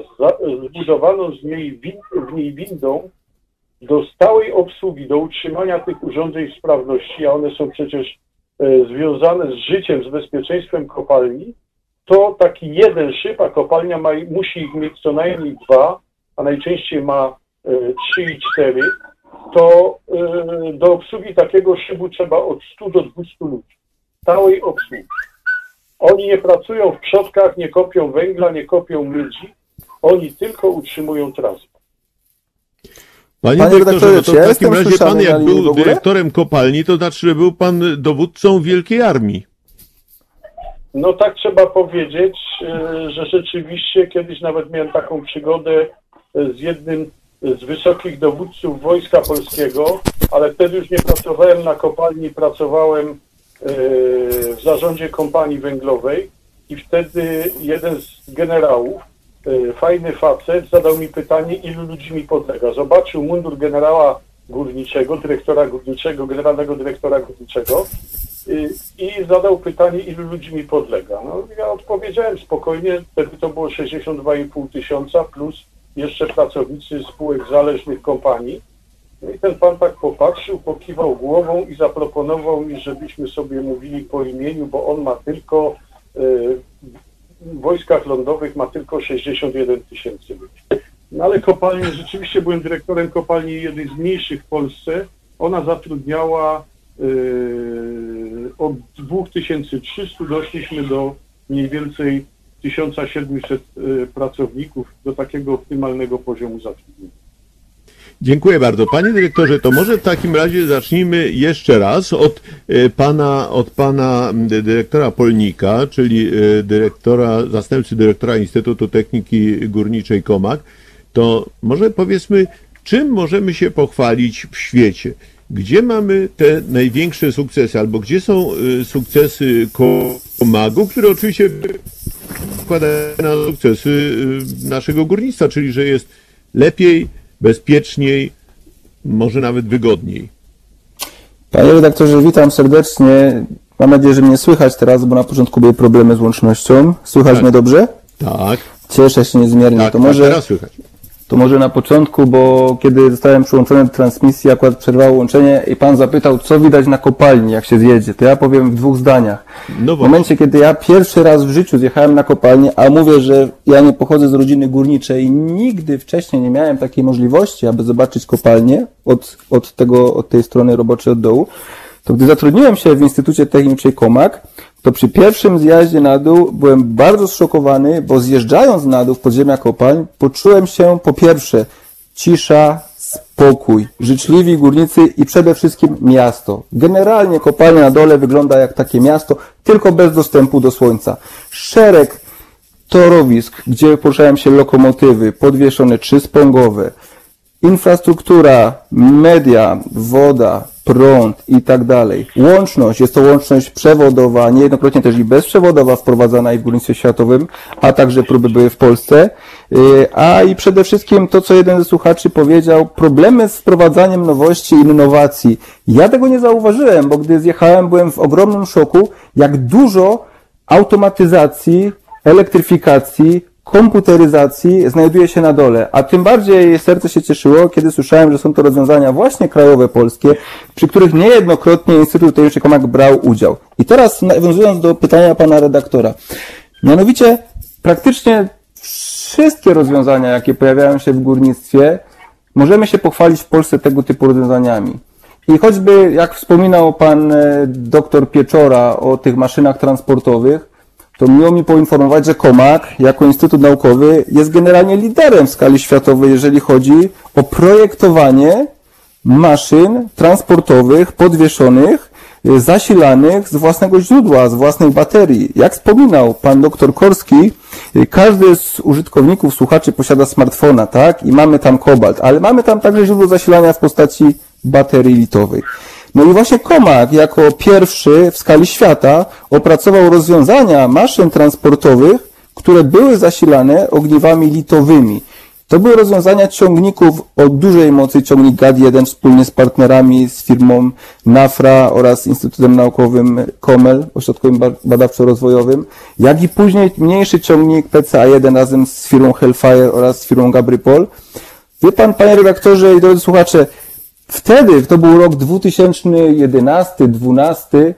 zbudowaną z niej w niej windą, do stałej obsługi, do utrzymania tych urządzeń sprawności, a one są przecież e, związane z życiem, z bezpieczeństwem kopalni, to taki jeden szyb, a kopalnia ma, musi ich mieć co najmniej dwa, a najczęściej ma e, trzy i cztery, to y, do obsługi takiego szybu trzeba od 100 do 200 ludzi. Stałej obsługi. Oni nie pracują w przodkach, nie kopią węgla, nie kopią ludzi. Oni tylko utrzymują trasę. Panie, Panie dyrektorze, no to ja w takim razie pan jak był dyrektorem kopalni, to znaczy, że był pan dowódcą wielkiej armii. No tak trzeba powiedzieć, e, że rzeczywiście kiedyś nawet miałem taką przygodę e, z jednym z wysokich dowódców Wojska Polskiego, ale wtedy już nie pracowałem na kopalni, pracowałem e, w zarządzie kompanii węglowej i wtedy jeden z generałów, fajny facet, zadał mi pytanie, ilu ludzi mi podlega. Zobaczył mundur generała górniczego, dyrektora górniczego, generalnego dyrektora górniczego y, i zadał pytanie, ilu ludzi mi podlega. No, ja odpowiedziałem spokojnie, wtedy to było 62,5 tysiąca plus jeszcze pracownicy spółek zależnych kompanii. No i ten pan tak popatrzył, pokiwał głową i zaproponował mi, żebyśmy sobie mówili po imieniu, bo on ma tylko y, w wojskach lądowych ma tylko 61 tysięcy ludzi. No ale kopalnie, rzeczywiście byłem dyrektorem kopalni jednej z mniejszych w Polsce. Ona zatrudniała yy, od 2300 doszliśmy do mniej więcej 1700 yy, pracowników, do takiego optymalnego poziomu zatrudnienia. Dziękuję bardzo. Panie dyrektorze, to może w takim razie zacznijmy jeszcze raz od e, pana, od pana dyrektora Polnika, czyli e, dyrektora, zastępcy dyrektora Instytutu Techniki Górniczej Komak. To może powiedzmy, czym możemy się pochwalić w świecie? Gdzie mamy te największe sukcesy, albo gdzie są e, sukcesy Komagu, które oczywiście składają na sukcesy y, naszego górnictwa, czyli że jest lepiej, bezpieczniej, może nawet wygodniej. Panie redaktorze, witam serdecznie. Mam nadzieję, że mnie słychać teraz, bo na początku były problemy z łącznością. Słychać Tak. mnie dobrze? Tak, Cieszę się niezmiernie. tak, to, tak może, teraz słychać. To może na początku, bo kiedy zostałem przyłączony do transmisji, akurat przerwało łączenie i pan zapytał, co widać na kopalni, jak się zjedzie. To ja powiem w dwóch zdaniach. No W momencie, kiedy ja pierwszy raz w życiu zjechałem na kopalnię, a mówię, że ja nie pochodzę z rodziny górniczej i nigdy wcześniej nie miałem takiej możliwości, aby zobaczyć kopalnię od, od tego, od tej strony roboczej od dołu, to gdy zatrudniłem się w Instytucie Technicznej Komak, to przy pierwszym zjaździe na dół byłem bardzo zszokowany, bo zjeżdżając na dół w podziemia kopalń, poczułem się po pierwsze cisza, spokój, życzliwi górnicy i przede wszystkim miasto. Generalnie kopalnia na dole wygląda jak takie miasto, tylko bez dostępu do słońca. Szereg torowisk, gdzie poruszają się lokomotywy, podwieszone trzyspągowe, infrastruktura, media, woda, prąd i tak dalej. Łączność, jest to łączność przewodowa, niejednokrotnie też i bezprzewodowa wprowadzana i w górnictwie światowym, a także próby były w Polsce. Yy, A i przede wszystkim to, co jeden ze słuchaczy powiedział, problemy z wprowadzaniem nowości i innowacji. Ja tego nie zauważyłem, bo gdy zjechałem, byłem w ogromnym szoku, jak dużo automatyzacji, elektryfikacji, komputeryzacji znajduje się na dole. A tym bardziej serce się cieszyło, kiedy słyszałem, że są to rozwiązania właśnie krajowe polskie, przy których niejednokrotnie Instytut Techniczny Komak brał udział. I teraz nawiązując do pytania pana redaktora. Mianowicie praktycznie wszystkie rozwiązania, jakie pojawiają się w górnictwie, możemy się pochwalić w Polsce tego typu rozwiązaniami. I choćby, jak wspominał pan e, doktor Pieczora o tych maszynach transportowych, to miło mi poinformować, że Komak, jako Instytut Naukowy, jest generalnie liderem w skali światowej, jeżeli chodzi o projektowanie maszyn transportowych podwieszonych, e, zasilanych z własnego źródła, z własnej baterii. Jak wspominał pan doktor Korski, e, każdy z użytkowników, słuchaczy posiada smartfona, tak? I mamy tam kobalt, ale mamy tam także źródło zasilania w postaci baterii litowej. No i właśnie Komak jako pierwszy w skali świata opracował rozwiązania maszyn transportowych, które były zasilane ogniwami litowymi. To były rozwiązania ciągników o dużej mocy, ciągnik GAD-1 wspólnie z partnerami, z firmą NAFRA oraz Instytutem Naukowym KOMEL, Ośrodkowym Ba- Badawczo-Rozwojowym, jak i później mniejszy ciągnik PCA-1 razem z firmą Hellfire oraz z firmą Gabrypol. Wie pan, panie redaktorze i drodzy słuchacze, wtedy, to był rok 2011-2012,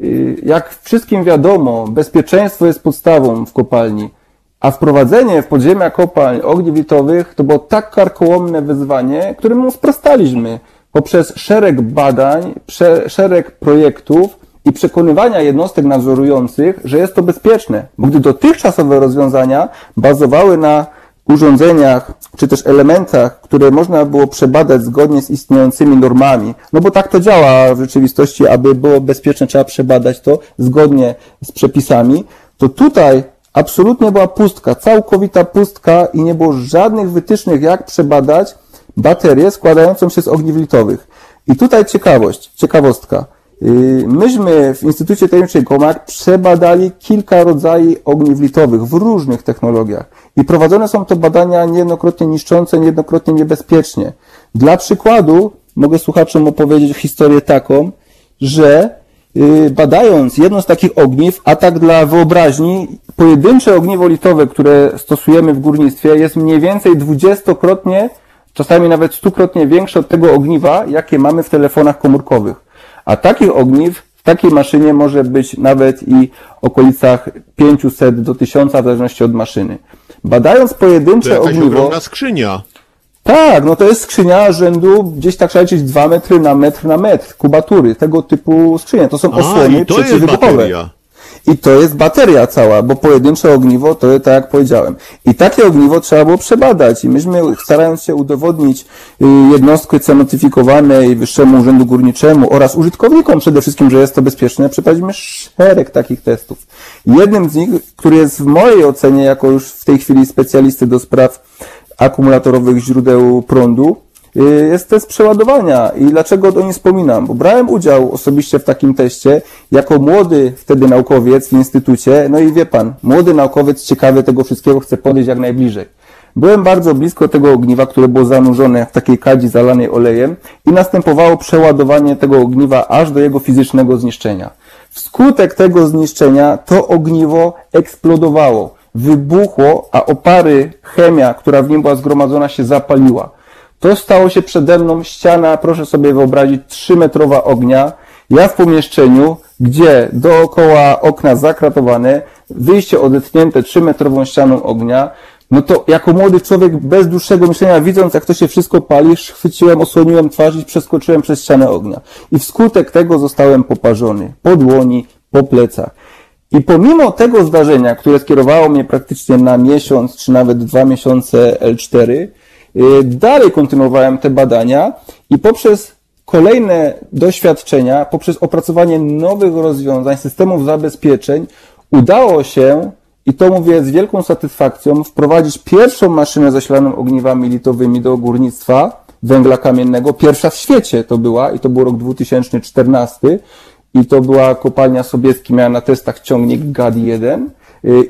y, jak wszystkim wiadomo, bezpieczeństwo jest podstawą w kopalni, a wprowadzenie w podziemia kopalń ogniw litowych to było tak karkołomne wyzwanie, któremu sprostaliśmy. poprzez szereg badań, szereg projektów i przekonywania jednostek nadzorujących, że jest to bezpieczne. Bo gdy dotychczasowe rozwiązania bazowały na urządzeniach czy też elementach, które można było przebadać zgodnie z istniejącymi normami, no bo tak to działa w rzeczywistości, aby było bezpieczne, trzeba przebadać to zgodnie z przepisami, to tutaj absolutnie była pustka, całkowita pustka i nie było żadnych wytycznych, jak przebadać baterię składającą się z ogniw litowych. I tutaj ciekawość, ciekawostka. Yy, Myśmy w Instytucie Technicznym Komak przebadali kilka rodzajów ogniw litowych w różnych technologiach i prowadzone są to badania niejednokrotnie niszczące, niejednokrotnie niebezpiecznie. Dla przykładu mogę słuchaczom opowiedzieć historię taką, że yy, badając jedno z takich ogniw, a tak dla wyobraźni, pojedyncze ogniwo litowe, które stosujemy w górnictwie jest mniej więcej dwudziestokrotnie, czasami nawet stukrotnie większe od tego ogniwa, jakie mamy w telefonach komórkowych. A takich ogniw w takiej maszynie może być nawet i w okolicach 500 do 1000 w zależności od maszyny. Badając To pojedyncze jakaś ogniwo, ogromna skrzynia. tak, no to jest skrzynia rzędu gdzieś tak trzeba liczyć 2 metry na metr na metr, kubatury, tego typu skrzynie. To są A, osłony to przeciwwybuchowe. I to jest bateria cała, bo pojedyncze ogniwo to tak jak powiedziałem. I takie ogniwo trzeba było przebadać. I myśmy starając się udowodnić y, jednostce notyfikowanej Wyższemu Urzędu Górniczemu oraz użytkownikom przede wszystkim, że jest to bezpieczne, przeprowadziliśmy szereg takich testów. Jednym z nich, który jest w mojej ocenie, jako już w tej chwili specjalisty do spraw akumulatorowych źródeł prądu, jest test przeładowania. I dlaczego o nim wspominam? Bo brałem udział osobiście w takim teście jako młody wtedy naukowiec w instytucie. No i wie pan, młody naukowiec ciekawy tego wszystkiego chce podejść jak najbliżej. Byłem bardzo blisko tego ogniwa, które było zanurzone w takiej kadzi zalanej olejem i następowało przeładowanie tego ogniwa aż do jego fizycznego zniszczenia. Wskutek tego zniszczenia to ogniwo eksplodowało, wybuchło, a opary chemia, która w nim była zgromadzona, się zapaliła. To stało się przede mną ściana, proszę sobie wyobrazić, 3-metrowa ognia. Ja w pomieszczeniu, gdzie dookoła okna zakratowane, wyjście odetchnięte 3-metrową ścianą ognia, no to jako młody człowiek bez dłuższego myślenia, widząc jak to się wszystko pali, chwyciłem, osłoniłem twarz i przeskoczyłem przez ścianę ognia. I wskutek tego zostałem poparzony. Po dłoni, po plecach. I pomimo tego zdarzenia, które skierowało mnie praktycznie na miesiąc, czy nawet dwa miesiące L4, y, dalej kontynuowałem te badania i poprzez kolejne doświadczenia, poprzez opracowanie nowych rozwiązań, systemów zabezpieczeń, udało się, i to mówię z wielką satysfakcją, wprowadzić pierwszą maszynę zasilaną ogniwami litowymi do górnictwa węgla kamiennego. Pierwsza w świecie to była i to był rok 2014 i to była kopalnia Sobieski, miała na testach ciągnik GAD-1.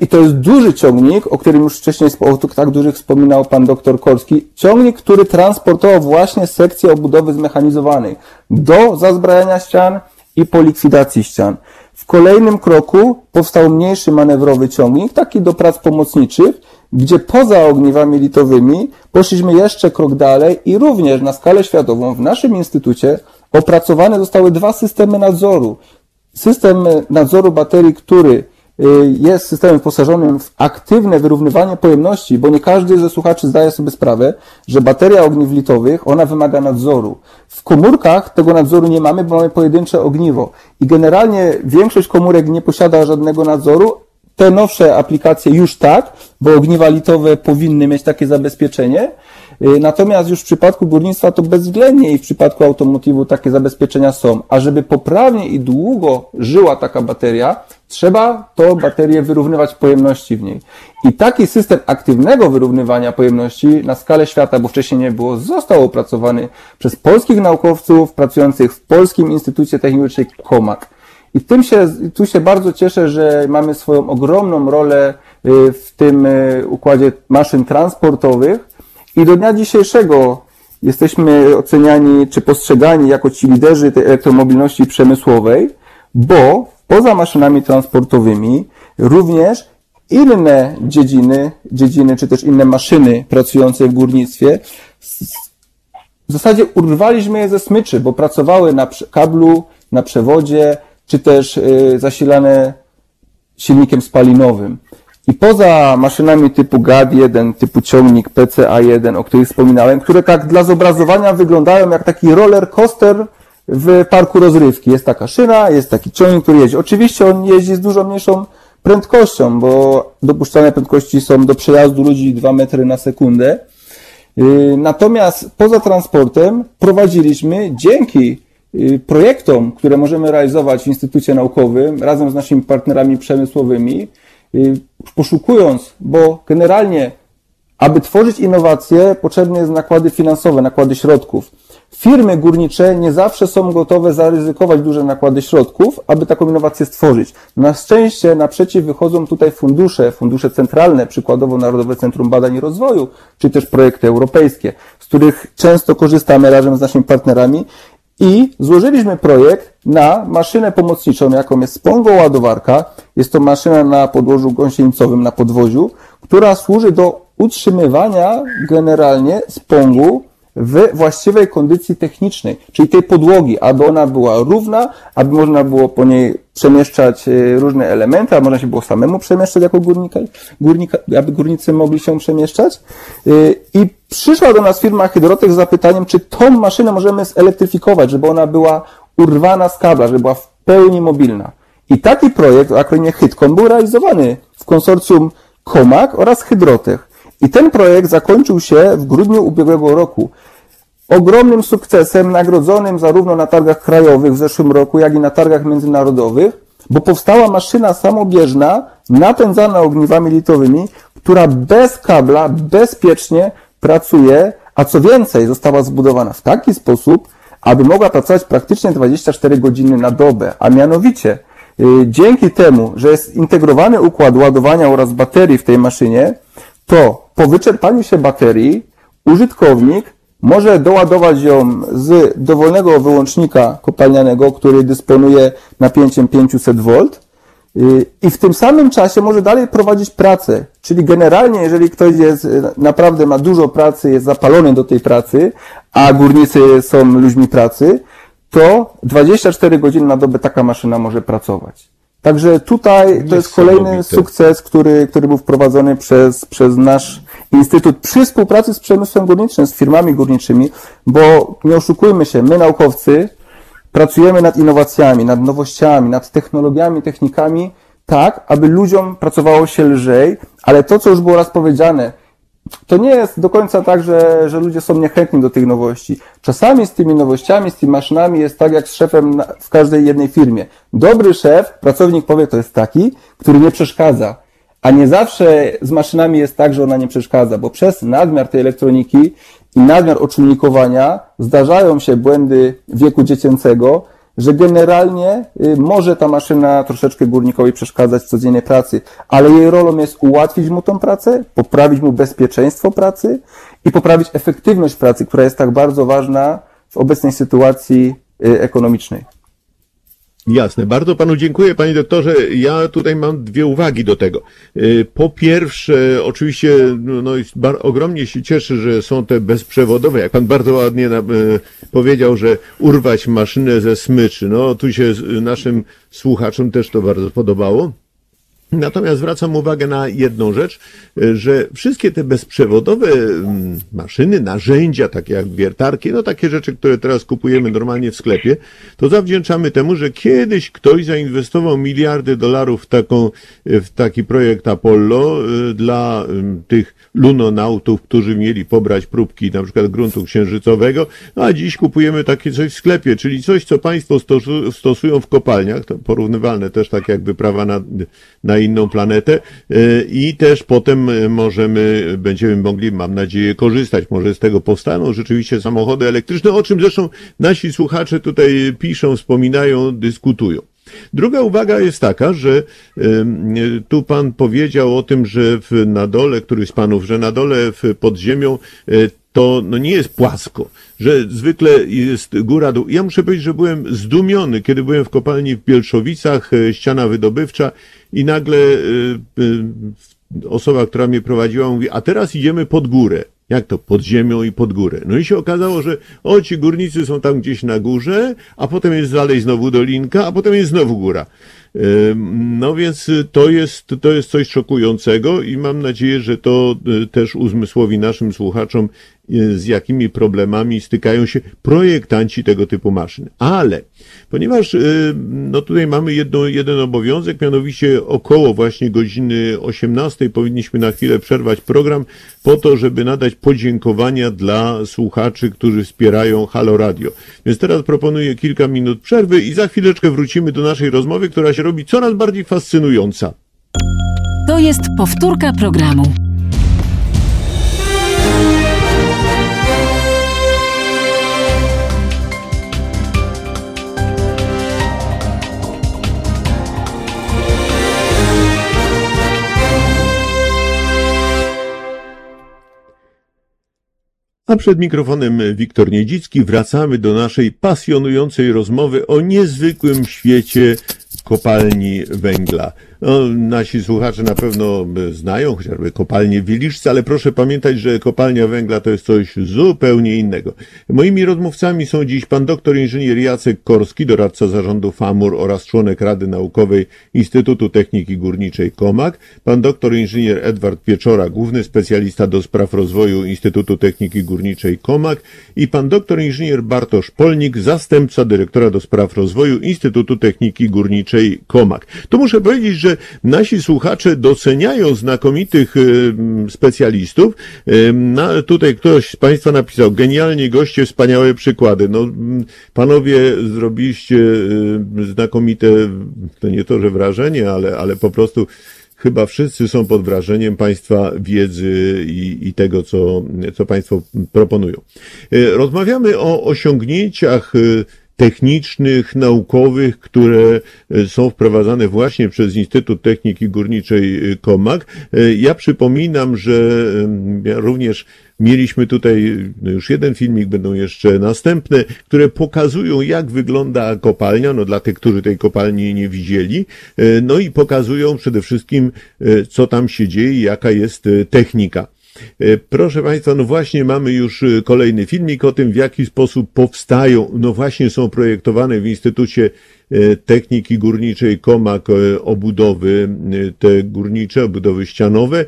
I to jest duży ciągnik, o którym już wcześniej o tak dużych wspominał pan doktor Korski. Ciągnik, który transportował właśnie sekcję obudowy zmechanizowanej do zazbrajania ścian i po likwidacji ścian. W kolejnym kroku powstał mniejszy manewrowy ciągnik, taki do prac pomocniczych, gdzie poza ogniwami litowymi poszliśmy jeszcze krok dalej i również na skalę światową w naszym instytucie opracowane zostały dwa systemy nadzoru. System nadzoru baterii, który jest systemem wyposażonym w aktywne wyrównywanie pojemności, bo nie każdy ze słuchaczy zdaje sobie sprawę, że bateria ogniw litowych, ona wymaga nadzoru. W komórkach tego nadzoru nie mamy, bo mamy pojedyncze ogniwo. I generalnie większość komórek nie posiada żadnego nadzoru, te nowsze aplikacje już tak, bo ogniwa litowe powinny mieć takie zabezpieczenie. Y, Natomiast już w przypadku górnictwa to bezwzględnie i w przypadku automotywu takie zabezpieczenia są. A żeby poprawnie i długo żyła taka bateria, trzeba to baterię wyrównywać pojemności w niej. I taki system aktywnego wyrównywania pojemności na skalę świata, bo wcześniej nie było, został opracowany przez polskich naukowców pracujących w Polskim Instytucie Technicznym COMAC. I tym się, tu się bardzo cieszę, że mamy swoją ogromną rolę y, w tym y, układzie maszyn transportowych i do dnia dzisiejszego jesteśmy oceniani czy postrzegani jako ci liderzy tej elektromobilności przemysłowej, bo poza maszynami transportowymi również inne dziedziny, dziedziny czy też inne maszyny pracujące w górnictwie w zasadzie urwaliśmy je ze smyczy, bo pracowały na kablu, na przewodzie, czy też y, zasilane silnikiem spalinowym. I poza maszynami typu GAD1, typu ciągnik PCA1, o których wspominałem, które tak dla zobrazowania wyglądają jak taki roller coaster w parku rozrywki. Jest taka szyna, jest taki ciągnik, który jeździ. Oczywiście on jeździ z dużo mniejszą prędkością, bo dopuszczalne prędkości są do przejazdu ludzi 2 metry na sekundę. Yy, Natomiast poza transportem prowadziliśmy dzięki yy, projektom, które możemy realizować w Instytucie Naukowym razem z naszymi partnerami przemysłowymi, poszukując, bo generalnie, aby tworzyć innowacje, potrzebne jest nakłady finansowe, nakłady środków. Firmy górnicze nie zawsze są gotowe zaryzykować duże nakłady środków, aby taką innowację stworzyć. Na szczęście naprzeciw wychodzą tutaj fundusze, fundusze centralne, przykładowo Narodowe Centrum Badań i Rozwoju, czy też projekty europejskie, z których często korzystamy razem z naszymi partnerami i złożyliśmy projekt na maszynę pomocniczą, jaką jest spągoładowarka. Jest to maszyna na podłożu gąsienicowym na podwoziu, która służy do utrzymywania generalnie spągu w właściwej kondycji technicznej, czyli tej podłogi, aby ona była równa, aby można było po niej przemieszczać e, różne elementy, a można się było samemu przemieszczać jako górnika, górnika, aby górnicy mogli się przemieszczać. E, I przyszła do nas firma Hydrotech z zapytaniem, czy tą maszynę możemy zelektryfikować, żeby ona była urwana z kabla, żeby była w pełni mobilna. I taki projekt o akronie Hydcon był realizowany w konsorcjum Comac oraz Hydrotech. I ten projekt zakończył się w grudniu ubiegłego roku. Ogromnym sukcesem, nagrodzonym zarówno na targach krajowych w zeszłym roku, jak i na targach międzynarodowych, bo powstała maszyna samobieżna, napędzana ogniwami litowymi, która bez kabla bezpiecznie pracuje, a co więcej, została zbudowana w taki sposób, aby mogła pracować praktycznie 24 godziny na dobę, a mianowicie y, dzięki temu, że jest integrowany układ ładowania oraz baterii w tej maszynie, to po wyczerpaniu się baterii użytkownik może doładować ją z dowolnego wyłącznika kopalnianego, który dysponuje napięciem 500 V i w tym samym czasie może dalej prowadzić pracę. Czyli generalnie, jeżeli ktoś jest, y, naprawdę ma dużo pracy, jest zapalony do tej pracy, a górnicy są ludźmi pracy, to 24 godziny na dobę taka maszyna może pracować. Także tutaj to jest kolejny sukces, który, który był wprowadzony przez, przez nasz instytut przy współpracy z przemysłem górniczym, z firmami górniczymi, bo nie oszukujmy się, my naukowcy pracujemy nad innowacjami, nad nowościami, nad technologiami, technikami, tak, aby ludziom pracowało się lżej, ale to, co już było raz powiedziane, to nie jest do końca tak, że, że ludzie są niechętni do tych nowości. Czasami z tymi nowościami, z tymi maszynami jest tak jak z szefem w każdej jednej firmie. Dobry szef, pracownik powie, to jest taki, który nie przeszkadza. A nie zawsze z maszynami jest tak, że ona nie przeszkadza, bo przez nadmiar tej elektroniki i nadmiar oczujnikowania zdarzają się błędy wieku dziecięcego, że generalnie y, może ta maszyna troszeczkę górnikowi przeszkadzać w codziennej pracy, ale jej rolą jest ułatwić mu tą pracę, poprawić mu bezpieczeństwo pracy i poprawić efektywność pracy, która jest tak bardzo ważna w obecnej sytuacji y, ekonomicznej. Jasne, bardzo panu dziękuję, panie doktorze. Ja tutaj mam dwie uwagi do tego. Y, Po pierwsze, oczywiście, no, no, ogromnie się cieszę, że są te bezprzewodowe, jak pan bardzo ładnie y, powiedział, że urwać maszynę ze smyczy. No, tu się z- naszym słuchaczom też to bardzo podobało. Natomiast zwracam uwagę na jedną rzecz, y, że wszystkie te bezprzewodowe mm, maszyny, narzędzia, takie jak wiertarki, no takie rzeczy, które teraz kupujemy normalnie w sklepie, to zawdzięczamy temu, że kiedyś ktoś zainwestował miliardy dolarów w, taką, y, w taki projekt Apollo y, dla tych lunonautów, którzy mieli pobrać próbki na przykład gruntu księżycowego, no a dziś kupujemy takie coś w sklepie, czyli coś, co państwo stosu, stosują w kopalniach, to porównywalne też tak jak wyprawa na, na inną planetę y, i też potem y, możemy, będziemy mogli, mam nadzieję, korzystać. Może z tego powstaną rzeczywiście samochody elektryczne, o czym zresztą nasi słuchacze tutaj piszą, wspominają, dyskutują. Druga uwaga jest taka, że tu pan powiedział o tym, że w, na dole, któryś z panów, że na dole w, pod ziemią y, to no nie jest płasko, że zwykle jest góra dół. Ja muszę powiedzieć, że byłem zdumiony, kiedy byłem w kopalni w Bielszowicach, y, ściana wydobywcza i nagle y, y, osoba, która mnie prowadziła, mówi, a teraz idziemy pod górę. Jak to? Pod ziemią i pod górę. No i się okazało, że o, ci górnicy są tam gdzieś na górze, a potem jest dalej znowu dolinka, a potem jest znowu góra. No więc to jest, to jest coś szokującego i mam nadzieję, że to też uzmysłowi naszym słuchaczom, z jakimi problemami stykają się projektanci tego typu maszyn. Ale ponieważ y, no tutaj mamy jedno, jeden obowiązek, mianowicie około właśnie godziny 18 powinniśmy na chwilę przerwać program po to, żeby nadać podziękowania dla słuchaczy, którzy wspierają Halo Radio. Więc teraz proponuję kilka minut przerwy i za chwileczkę wrócimy do naszej rozmowy, która się robi coraz bardziej fascynująca. To jest powtórka programu. A przed mikrofonem Wiktor Niedzicki wracamy do naszej pasjonującej rozmowy o niezwykłym świecie kopalni węgla. No, nasi słuchacze na pewno znają chociażby kopalnię w Wiliszce, ale proszę pamiętać, że kopalnia węgla to jest coś zupełnie innego. Moimi rozmówcami są dziś pan doktor inżynier Jacek Korski, doradca zarządu FAMUR oraz członek Rady Naukowej Instytutu Techniki Górniczej KOMAK, pan doktor inżynier Edward Pieczora, główny specjalista do spraw rozwoju Instytutu Techniki Górniczej KOMAK i pan doktor inżynier Bartosz Polnik, zastępca dyrektora do spraw rozwoju Instytutu Techniki Górniczej KOMAK. Tu muszę powiedzieć, że nasi słuchacze doceniają znakomitych y, specjalistów. Y, Na, tutaj ktoś z Państwa napisał, genialni goście, wspaniałe przykłady. No, panowie zrobiliście y, znakomite, to nie to, że wrażenie, ale, ale po prostu chyba wszyscy są pod wrażeniem Państwa wiedzy i, i tego, co, co Państwo proponują. Rozmawiamy o osiągnięciach technicznych, naukowych, które e, są wprowadzane właśnie przez Instytut Techniki Górniczej y, KOMAK. E, Ja przypominam, że ja również mieliśmy tutaj już jeden filmik, będą jeszcze następne, które pokazują, jak wygląda kopalnia, no dla tych, którzy tej kopalni nie widzieli, e, no i pokazują przede wszystkim, e, co tam się dzieje, jaka jest e, technika. E, Proszę Państwa, no właśnie mamy już e, kolejny filmik o tym, w jaki sposób powstają, no właśnie są projektowane w Instytucie Techniki Górniczej KOMAK e, obudowy, e, te górnicze, obudowy ścianowe, e,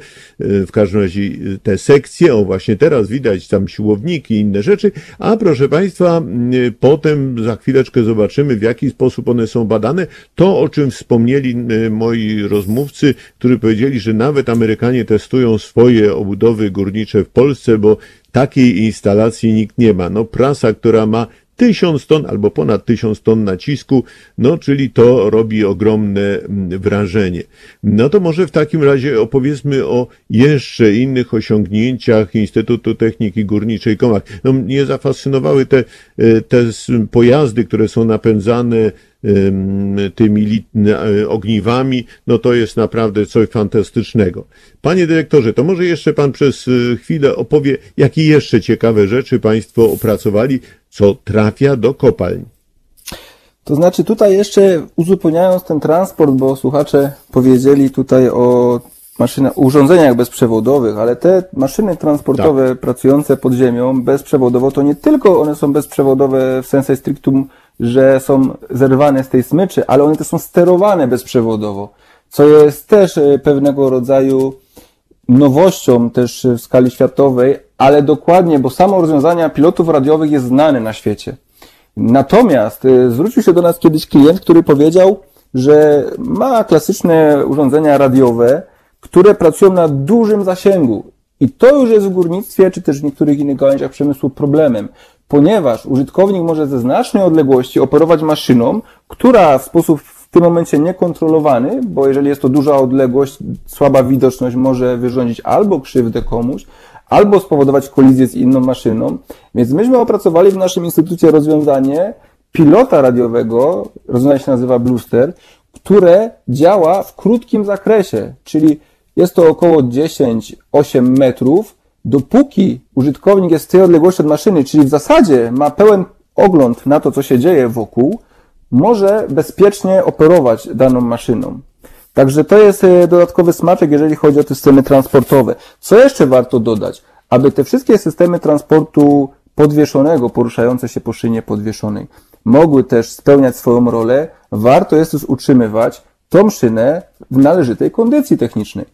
w każdym razie e, te sekcje, o właśnie teraz widać tam siłowniki i inne rzeczy, a proszę Państwa, e, potem za chwileczkę zobaczymy, w jaki sposób one są badane. To, o czym wspomnieli e, moi rozmówcy, którzy powiedzieli, że nawet Amerykanie testują swoje obudowy górnicze w Polsce, bo takiej instalacji nikt nie ma. No prasa, która ma tysiąc ton albo ponad tysiąc ton nacisku, no czyli to robi ogromne mm, wrażenie. No to może w takim razie opowiedzmy o jeszcze innych osiągnięciach Instytutu Techniki Górniczej Komak. No, mnie zafascynowały te, e, te pojazdy, które są napędzane tymi e, ogniwami, no to jest naprawdę coś fantastycznego. Panie dyrektorze, to może jeszcze pan przez e, chwilę opowie, jakie jeszcze ciekawe rzeczy państwo opracowali, co trafia do kopalń. To znaczy tutaj jeszcze uzupełniając ten transport, bo słuchacze powiedzieli tutaj o maszynach, urządzeniach bezprzewodowych, ale te maszyny transportowe pracujące pod ziemią bezprzewodowo, to nie tylko one są bezprzewodowe w sensie strictum, że są zerwane z tej smyczy, ale one też są sterowane bezprzewodowo, co jest też e, pewnego rodzaju nowością też w skali światowej, ale dokładnie, bo samo rozwiązania pilotów radiowych jest znane na świecie. Natomiast y, zwrócił się do nas kiedyś klient, który powiedział, że ma klasyczne urządzenia radiowe, które pracują na dużym zasięgu. I to już jest w górnictwie, czy też w niektórych innych gałęziach przemysłu problemem, ponieważ użytkownik może ze znacznej odległości operować maszyną, która w sposób w tym momencie niekontrolowany, bo jeżeli jest to duża odległość, słaba widoczność może wyrządzić albo krzywdę komuś, albo spowodować kolizję z inną maszyną. Więc myśmy opracowali w naszym instytucie rozwiązanie pilota radiowego, rozwiązanie się nazywa Bluster, które działa w krótkim zakresie, czyli jest to około 10-8 metrów, dopóki użytkownik jest w tej odległości od maszyny, czyli w zasadzie ma pełen ogląd na to, co się dzieje wokół, może bezpiecznie operować daną maszyną. Także to jest e, dodatkowy smaczek, jeżeli chodzi o te systemy transportowe. Co jeszcze warto dodać? aby te wszystkie systemy transportu podwieszonego, poruszające się po szynie podwieszonej, mogły też spełniać swoją rolę, warto jest już utrzymywać tą szynę w należytej kondycji technicznej.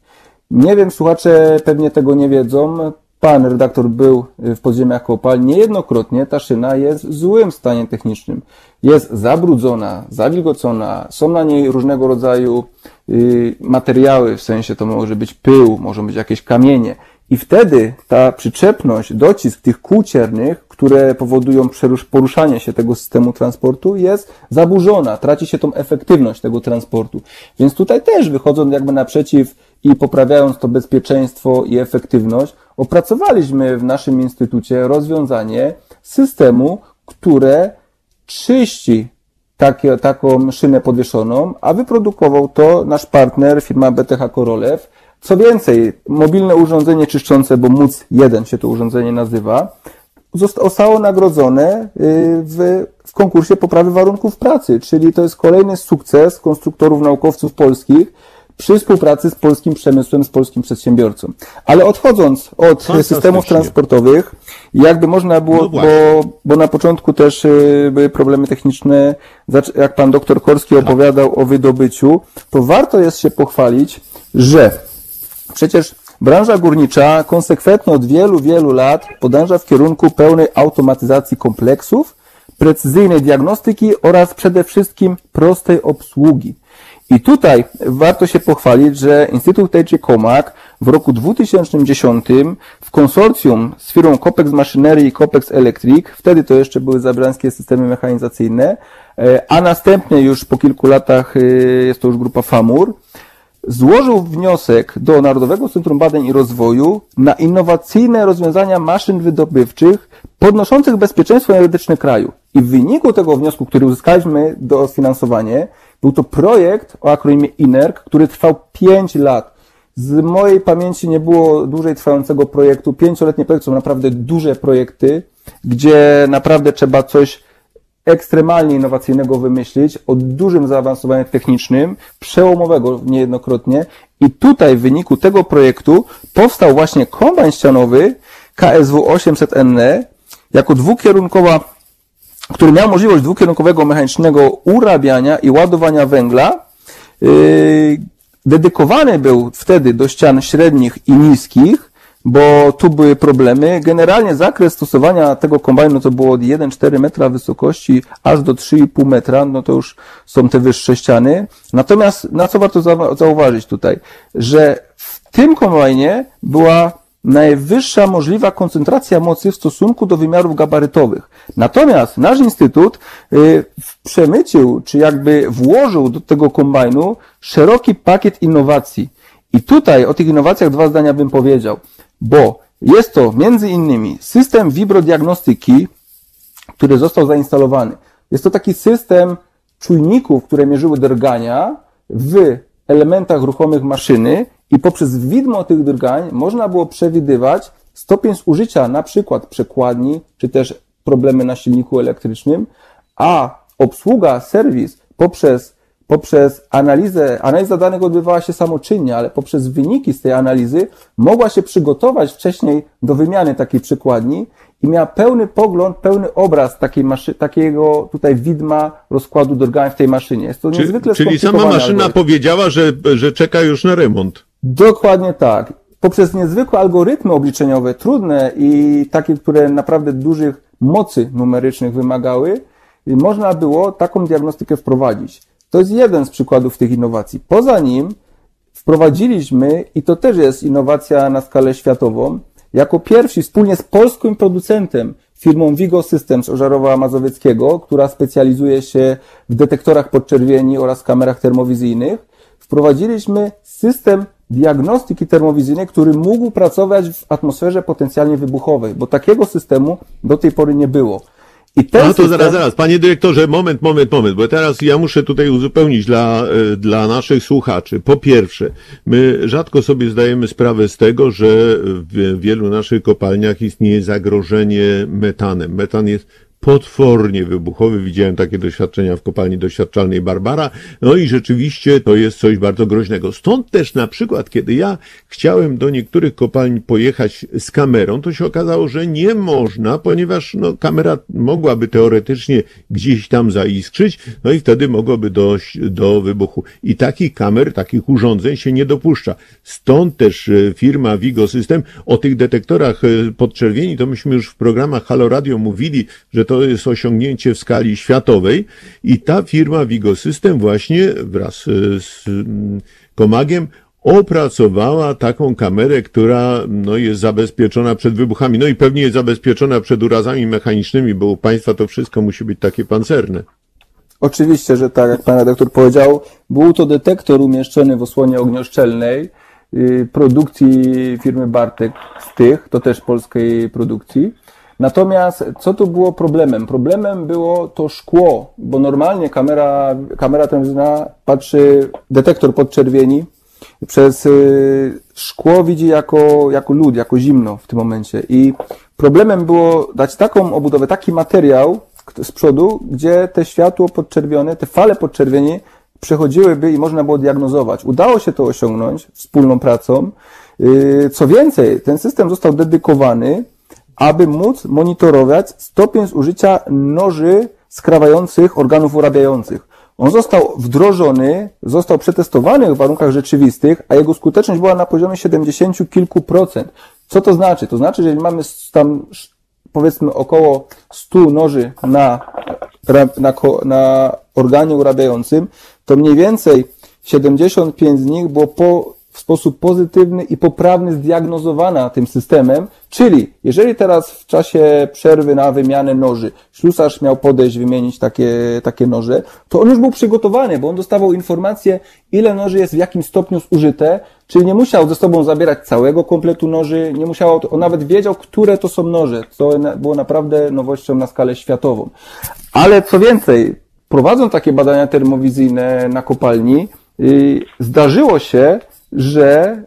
Nie wiem, słuchacze pewnie tego nie wiedzą. Pan redaktor był w podziemiach kopalń niejednokrotnie. Ta szyna jest w złym stanie technicznym. Jest zabrudzona, zawilgocona, są na niej różnego rodzaju y, materiały, w sensie to może być pył, może być jakieś kamienie. I wtedy ta przyczepność, docisk tych kół ciernych, które powodują poruszanie się tego systemu transportu, jest zaburzona, traci się tą efektywność tego transportu. Więc tutaj też wychodząc jakby naprzeciw i poprawiając to bezpieczeństwo i efektywność, opracowaliśmy w naszym instytucie rozwiązanie systemu, które czyści takie, taką szynę podwieszoną, a wyprodukował to nasz partner, firma BTH Korolew. Co więcej, mobilne urządzenie czyszczące, bo MUC 1 się to urządzenie nazywa, zostało nagrodzone y, w, w konkursie poprawy warunków pracy, czyli to jest kolejny sukces konstruktorów, naukowców polskich przy współpracy z polskim przemysłem, z polskim przedsiębiorcą. Ale odchodząc od Fantastycznie. systemów transportowych, jakby można było, No bo, bo na początku też y, były problemy techniczne, jak pan doktor Korski Tak. opowiadał o wydobyciu, to warto jest się pochwalić, że Przecież branża górnicza konsekwentnie od wielu, wielu lat podąża w kierunku pełnej automatyzacji kompleksów, precyzyjnej diagnostyki oraz przede wszystkim prostej obsługi. I tutaj warto się pochwalić, że Instytut Tejczy Komak w roku 2010 w konsorcjum z firmą Copex Machinery i Copex Electric, wtedy to jeszcze były zabrańskie systemy mechanizacyjne, e, a następnie już po kilku latach e, jest to już grupa FAMUR, złożył wniosek do Narodowego Centrum Badań i Rozwoju na innowacyjne rozwiązania maszyn wydobywczych podnoszących bezpieczeństwo energetyczne kraju. I w wyniku tego wniosku, który uzyskaliśmy do sfinansowanie, był to projekt o akronimie INERC, który trwał 5 lat. Z mojej pamięci nie było dłużej trwającego projektu. Pięcioletnie projekty są naprawdę duże projekty, gdzie naprawdę trzeba coś ekstremalnie innowacyjnego wymyślić, o dużym zaawansowaniu technicznym, przełomowego niejednokrotnie. I tutaj w wyniku tego projektu powstał właśnie kombajn ścianowy KSW 800NE jako dwukierunkowa, który miał możliwość dwukierunkowego mechanicznego urabiania i ładowania węgla. Yy, dedykowany był wtedy do ścian średnich i niskich, bo tu były problemy. Generalnie zakres stosowania tego kombajnu to było od 1,4 metra wysokości aż do 3,5 metra, no to już są te wyższe ściany. Natomiast na co warto zau- zauważyć tutaj, że w tym kombajnie była najwyższa możliwa koncentracja mocy w stosunku do wymiarów gabarytowych. Natomiast nasz instytut y, przemycił, czy jakby włożył do tego kombajnu szeroki pakiet innowacji. I tutaj o tych innowacjach dwa zdania bym powiedział, bo jest to między innymi system wibrodiagnostyki, który został zainstalowany. Jest to taki system czujników, które mierzyły drgania w elementach ruchomych maszyny i poprzez widmo tych drgań można było przewidywać stopień zużycia na przykład przekładni, czy też problemy na silniku elektrycznym, a obsługa, serwis poprzez, poprzez analizę, analiza danych odbywała się samoczynnie, ale poprzez wyniki z tej analizy mogła się przygotować wcześniej do wymiany takiej przykładni i miała pełny pogląd, pełny obraz takiej maszy, takiego tutaj widma rozkładu drgań w tej maszynie. Jest to Czy, niezwykle czyli sama maszyna algorytm. powiedziała, że, że czeka już na remont. Dokładnie tak. Poprzez niezwykłe algorytmy obliczeniowe, trudne i takie, które naprawdę dużych mocy numerycznych wymagały, można było taką diagnostykę wprowadzić. To jest jeden z przykładów tych innowacji. Poza nim wprowadziliśmy, i to też jest innowacja na skalę światową, jako pierwsi wspólnie z polskim producentem, firmą Vigo Systems Ożarowa Mazowieckiego, która specjalizuje się w detektorach podczerwieni oraz kamerach termowizyjnych, wprowadziliśmy system diagnostyki termowizyjnej, który mógł pracować w atmosferze potencjalnie wybuchowej, bo takiego systemu do tej pory nie było. I ten No to zaraz, zaraz. Panie dyrektorze, moment, moment, moment, bo teraz ja muszę tutaj uzupełnić dla, e, dla naszych słuchaczy. Po pierwsze, my rzadko sobie zdajemy sprawę z tego, że w wielu naszych kopalniach istnieje zagrożenie metanem. Metan jest potwornie wybuchowy. Widziałem takie doświadczenia w kopalni doświadczalnej Barbara. No i rzeczywiście to jest coś bardzo groźnego. Stąd też na przykład, kiedy ja chciałem do niektórych kopalni pojechać z kamerą, to się okazało, że nie można, ponieważ no, kamera mogłaby teoretycznie gdzieś tam zaiskrzyć, no i wtedy mogłoby dojść do wybuchu. I takich kamer, takich urządzeń się nie dopuszcza. Stąd też e, firma Vigo System o tych detektorach e, podczerwieni, to myśmy już w programach Halo Radio mówili, że to jest osiągnięcie w skali światowej i ta firma Vigo System właśnie wraz e, z mm, Komagiem opracowała taką kamerę, która no, jest zabezpieczona przed wybuchami. No i pewnie jest zabezpieczona przed urazami mechanicznymi, bo u Państwa to wszystko musi być takie pancerne. Oczywiście, że tak, jak pan redaktor powiedział, był to detektor umieszczony w osłonie ognioszczelnej y, produkcji firmy Bartek z tych, to też polskiej produkcji. Natomiast co tu było problemem? Problemem było to szkło, bo normalnie kamera, kamera telewizyjna patrzy, detektor podczerwieni, przez y, szkło widzi jako, jako lód, jako zimno w tym momencie. I problemem było dać taką obudowę, taki materiał z przodu, gdzie te światło podczerwione, te fale podczerwieni przechodziłyby i można było diagnozować. Udało się to osiągnąć wspólną pracą. Y, co więcej, ten system został dedykowany, aby móc monitorować stopień zużycia noży skrawających organów urabiających. On został wdrożony, został przetestowany w warunkach rzeczywistych, a jego skuteczność była na poziomie 70 kilku procent. Co to znaczy? To znaczy, że jeżeli mamy tam powiedzmy około 100 noży na, na, na organie urabiającym, to mniej więcej 75 z nich było po w sposób pozytywny i poprawny zdiagnozowana tym systemem, czyli jeżeli teraz w czasie przerwy na wymianę noży ślusarz miał podejść, wymienić takie, takie noże, to on już był przygotowany, bo on dostawał informację, ile noży jest w jakim stopniu zużyte, czyli nie musiał ze sobą zabierać całego kompletu noży, nie musiał, on nawet wiedział, które to są noże, co było naprawdę nowością na skalę światową. Ale co więcej, prowadząc takie badania termowizyjne na kopalni, yy, zdarzyło się, że,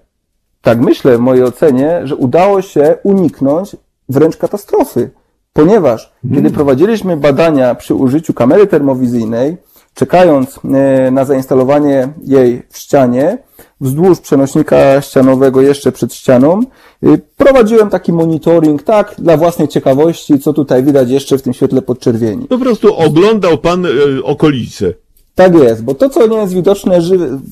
tak myślę w mojej ocenie, że udało się uniknąć wręcz katastrofy. Ponieważ, hmm. kiedy prowadziliśmy badania przy użyciu kamery termowizyjnej, czekając e, na zainstalowanie jej w ścianie, wzdłuż przenośnika ścianowego jeszcze przed ścianą, e, prowadziłem taki monitoring, tak, dla własnej ciekawości, co tutaj widać jeszcze w tym świetle podczerwieni. Po prostu oglądał pan e, okolice. Tak jest, bo to, co nie jest widoczne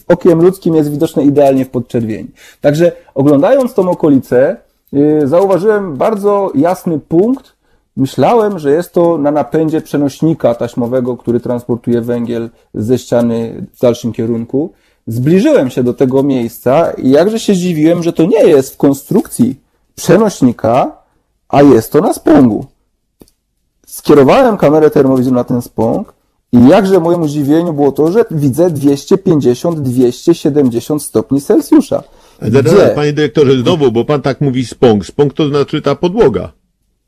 okiem ludzkim, jest widoczne idealnie w podczerwieni. Także oglądając tą okolicę, yy, zauważyłem bardzo jasny punkt. Myślałem, że jest to na napędzie przenośnika taśmowego, który transportuje węgiel ze ściany w dalszym kierunku. Zbliżyłem się do tego miejsca i jakże się zdziwiłem, że to nie jest w konstrukcji przenośnika, a jest to na spągu. Skierowałem kamerę termowizyjną na ten spąg i jakże mojemu zdziwieniu było to, że widzę 250-270 stopni Celsjusza. Gdzie? Panie dyrektorze, znowu, bo pan tak mówi spąk. Spąk to znaczy ta podłoga.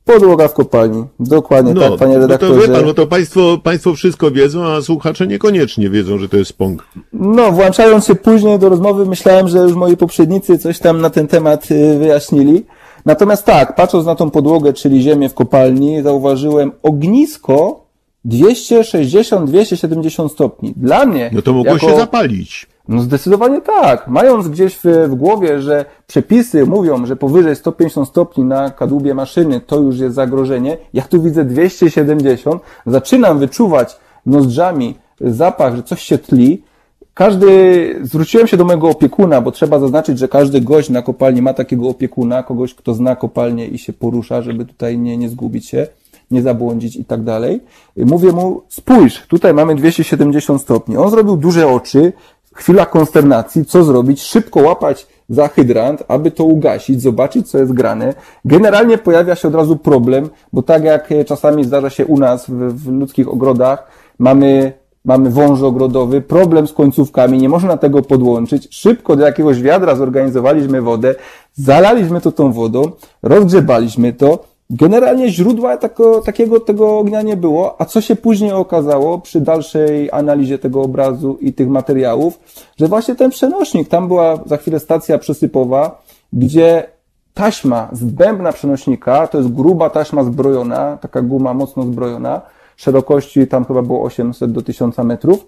Podłoga w kopalni. Dokładnie no, tak, panie redaktorze. No to wie pan, no to państwo, państwo wszystko wiedzą, a słuchacze niekoniecznie wiedzą, że to jest spąk. No, włączając się później do rozmowy, myślałem, że już moi poprzednicy coś tam na ten temat y, wyjaśnili. Natomiast tak, patrząc na tą podłogę, czyli ziemię w kopalni, zauważyłem ognisko 260-270 stopni. Dla mnie. No to mogło jako... się zapalić. No zdecydowanie tak. Mając gdzieś w, w, głowie, że przepisy mówią, że powyżej 150 stopni na kadłubie maszyny to już jest zagrożenie, ja tu widzę 270, zaczynam wyczuwać nozdrzami zapach, że coś się tli. Każdy, zwróciłem się do mojego opiekuna, bo trzeba zaznaczyć, że każdy gość na kopalni ma takiego opiekuna, kogoś, kto zna kopalnię i się porusza, żeby tutaj nie, nie zgubić się nie zabłądzić i tak dalej. Mówię mu, spójrz, tutaj mamy 270 stopni. On zrobił duże oczy, chwila konsternacji, co zrobić, szybko łapać za hydrant, aby to ugasić, zobaczyć, co jest grane. Generalnie pojawia się od razu problem, bo tak jak czasami zdarza się u nas w, w ludzkich ogrodach, mamy mamy wąż ogrodowy, problem z końcówkami, nie można tego podłączyć. Szybko do jakiegoś wiadra zorganizowaliśmy wodę, zalaliśmy to tą wodą, rozgrzebaliśmy to, Generalnie źródła tako, takiego tego ognia nie było, a co się później okazało przy dalszej analizie tego obrazu i tych materiałów, że właśnie ten przenośnik, tam była za chwilę stacja przesypowa, gdzie taśma z bębna przenośnika, to jest gruba taśma zbrojona, taka guma mocno zbrojona, szerokości tam chyba było 800 do 1000 metrów,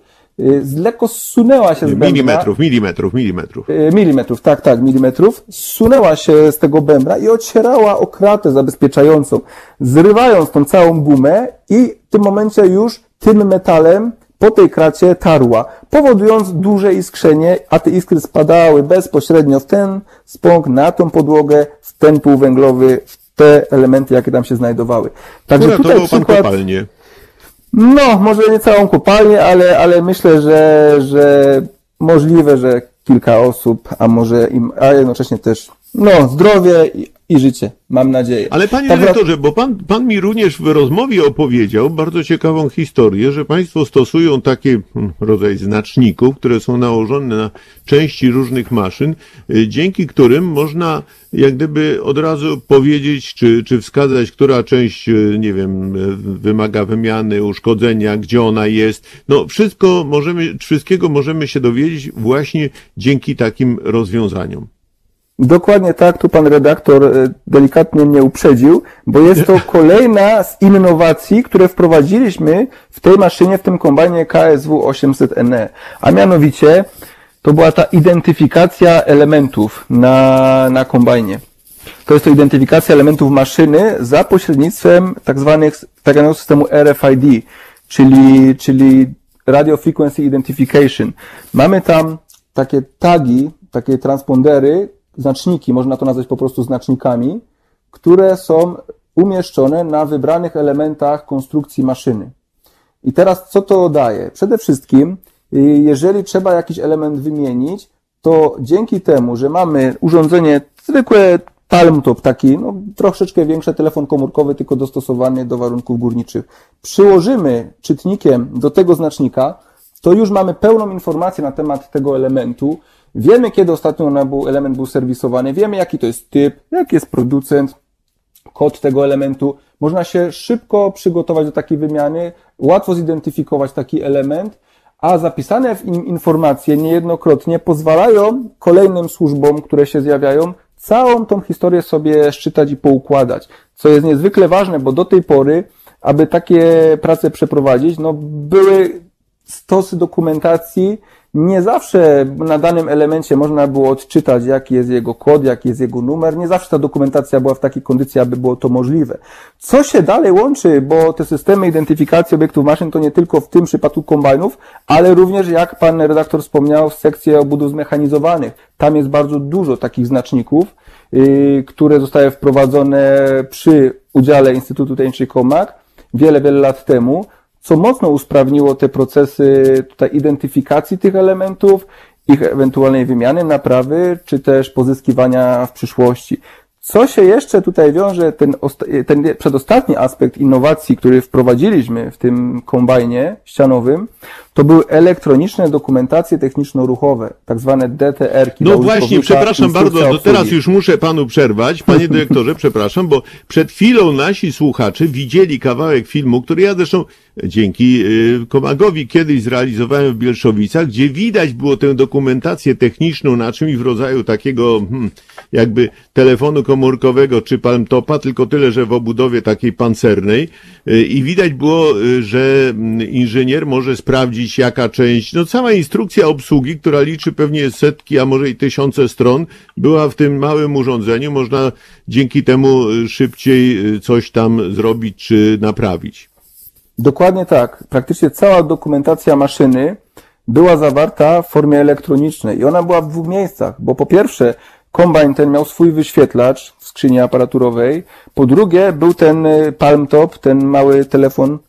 lekko zsunęła się z bębna. Milimetrów, milimetrów, milimetrów. Y, Milimetrów, tak, tak, milimetrów. Zsunęła się z tego bębna i ocierała o kratę zabezpieczającą, zrywając tą całą gumę i w tym momencie już tym metalem po tej kracie tarła, powodując duże iskrzenie, a te iskry spadały bezpośrednio w ten spąk, na tą podłogę, w ten półwęglowy, w te elementy, jakie tam się znajdowały. Także tutaj Uratował pan przykład, kopalnię. No, może nie całą kopalnię, ale, ale myślę, że, że możliwe, że kilka osób, a może im, a jednocześnie też, no, zdrowie i, życie, mam nadzieję. Ale panie Tak dyrektorze, bo pan, pan mi również w rozmowie opowiedział bardzo ciekawą historię, że państwo stosują takie hmm, rodzaj znaczników, które są nałożone na części różnych maszyn, y, dzięki którym można jak gdyby od razu powiedzieć, czy, czy wskazać, która część, y, nie wiem, y, wymaga wymiany, uszkodzenia, gdzie ona jest. No wszystko możemy, wszystkiego możemy się dowiedzieć właśnie dzięki takim rozwiązaniom. Dokładnie tak, tu pan redaktor e, delikatnie mnie uprzedził, bo jest to kolejna z innowacji, które wprowadziliśmy w tej maszynie, w tym kombajnie KSW 800NE. A mianowicie to była ta identyfikacja elementów na, na kombajnie. To jest to identyfikacja elementów maszyny za pośrednictwem tak zwanych, tak zwanego systemu RFID, czyli, czyli Radio Frequency Identification. Mamy tam takie tagi, takie transpondery, znaczniki, można to nazwać po prostu znacznikami, które są umieszczone na wybranych elementach konstrukcji maszyny. I teraz co to daje? Przede wszystkim, y, jeżeli trzeba jakiś element wymienić, to dzięki temu, że mamy urządzenie zwykłe Palm Top, taki no, troszeczkę większy telefon komórkowy, tylko dostosowany do warunków górniczych, przyłożymy czytnikiem do tego znacznika, to już mamy pełną informację na temat tego elementu. Wiemy, kiedy ostatnio element był serwisowany, wiemy, jaki to jest typ, jaki jest producent, kod tego elementu. Można się szybko przygotować do takiej wymiany, łatwo zidentyfikować taki element, a zapisane w nim informacje niejednokrotnie pozwalają kolejnym służbom, które się zjawiają, całą tą historię sobie szczytać i poukładać. Co jest niezwykle ważne, bo do tej pory, aby takie prace przeprowadzić, no były stosy dokumentacji, nie zawsze na danym elemencie można było odczytać, jaki jest jego kod, jaki jest jego numer. Nie zawsze ta dokumentacja była w takiej kondycji, aby było to możliwe. Co się dalej łączy, bo te systemy identyfikacji obiektów maszyn to nie tylko w tym przypadku kombajnów, ale również, jak pan redaktor wspomniał, w sekcji obudów zmechanizowanych. Tam jest bardzo dużo takich znaczników, yy, które zostały wprowadzone przy udziale Instytutu Techniczny Komak wiele, wiele lat temu co mocno usprawniło te procesy tutaj identyfikacji tych elementów, ich ewentualnej wymiany, naprawy, czy też pozyskiwania w przyszłości. Co się jeszcze tutaj wiąże, ten, ten przedostatni aspekt innowacji, który wprowadziliśmy w tym kombajnie ścianowym, to były elektroniczne dokumentacje techniczno-ruchowe, tak zwane DTR-ki. No właśnie, przepraszam bardzo, to teraz już muszę panu przerwać. Panie dyrektorze, przepraszam, bo przed chwilą nasi słuchacze widzieli kawałek filmu, który ja zresztą dzięki y, Komagowi kiedyś zrealizowałem w Bielszowicach, gdzie widać było tę dokumentację techniczną na czymś w rodzaju takiego hmm, jakby telefonu komórkowego czy palmtopa, tylko tyle, że w obudowie takiej pancernej. Y, i widać było, y, że mm, inżynier może sprawdzić jaka część, no cała instrukcja obsługi, która liczy pewnie setki, a może i tysiące stron, była w tym małym urządzeniu, można dzięki temu szybciej coś tam zrobić czy naprawić. Dokładnie tak. Praktycznie cała dokumentacja maszyny była zawarta w formie elektronicznej i ona była w dwóch miejscach, bo po pierwsze kombajn ten miał swój wyświetlacz w skrzyni aparaturowej, po drugie był ten y, Palm Top, ten mały telefon,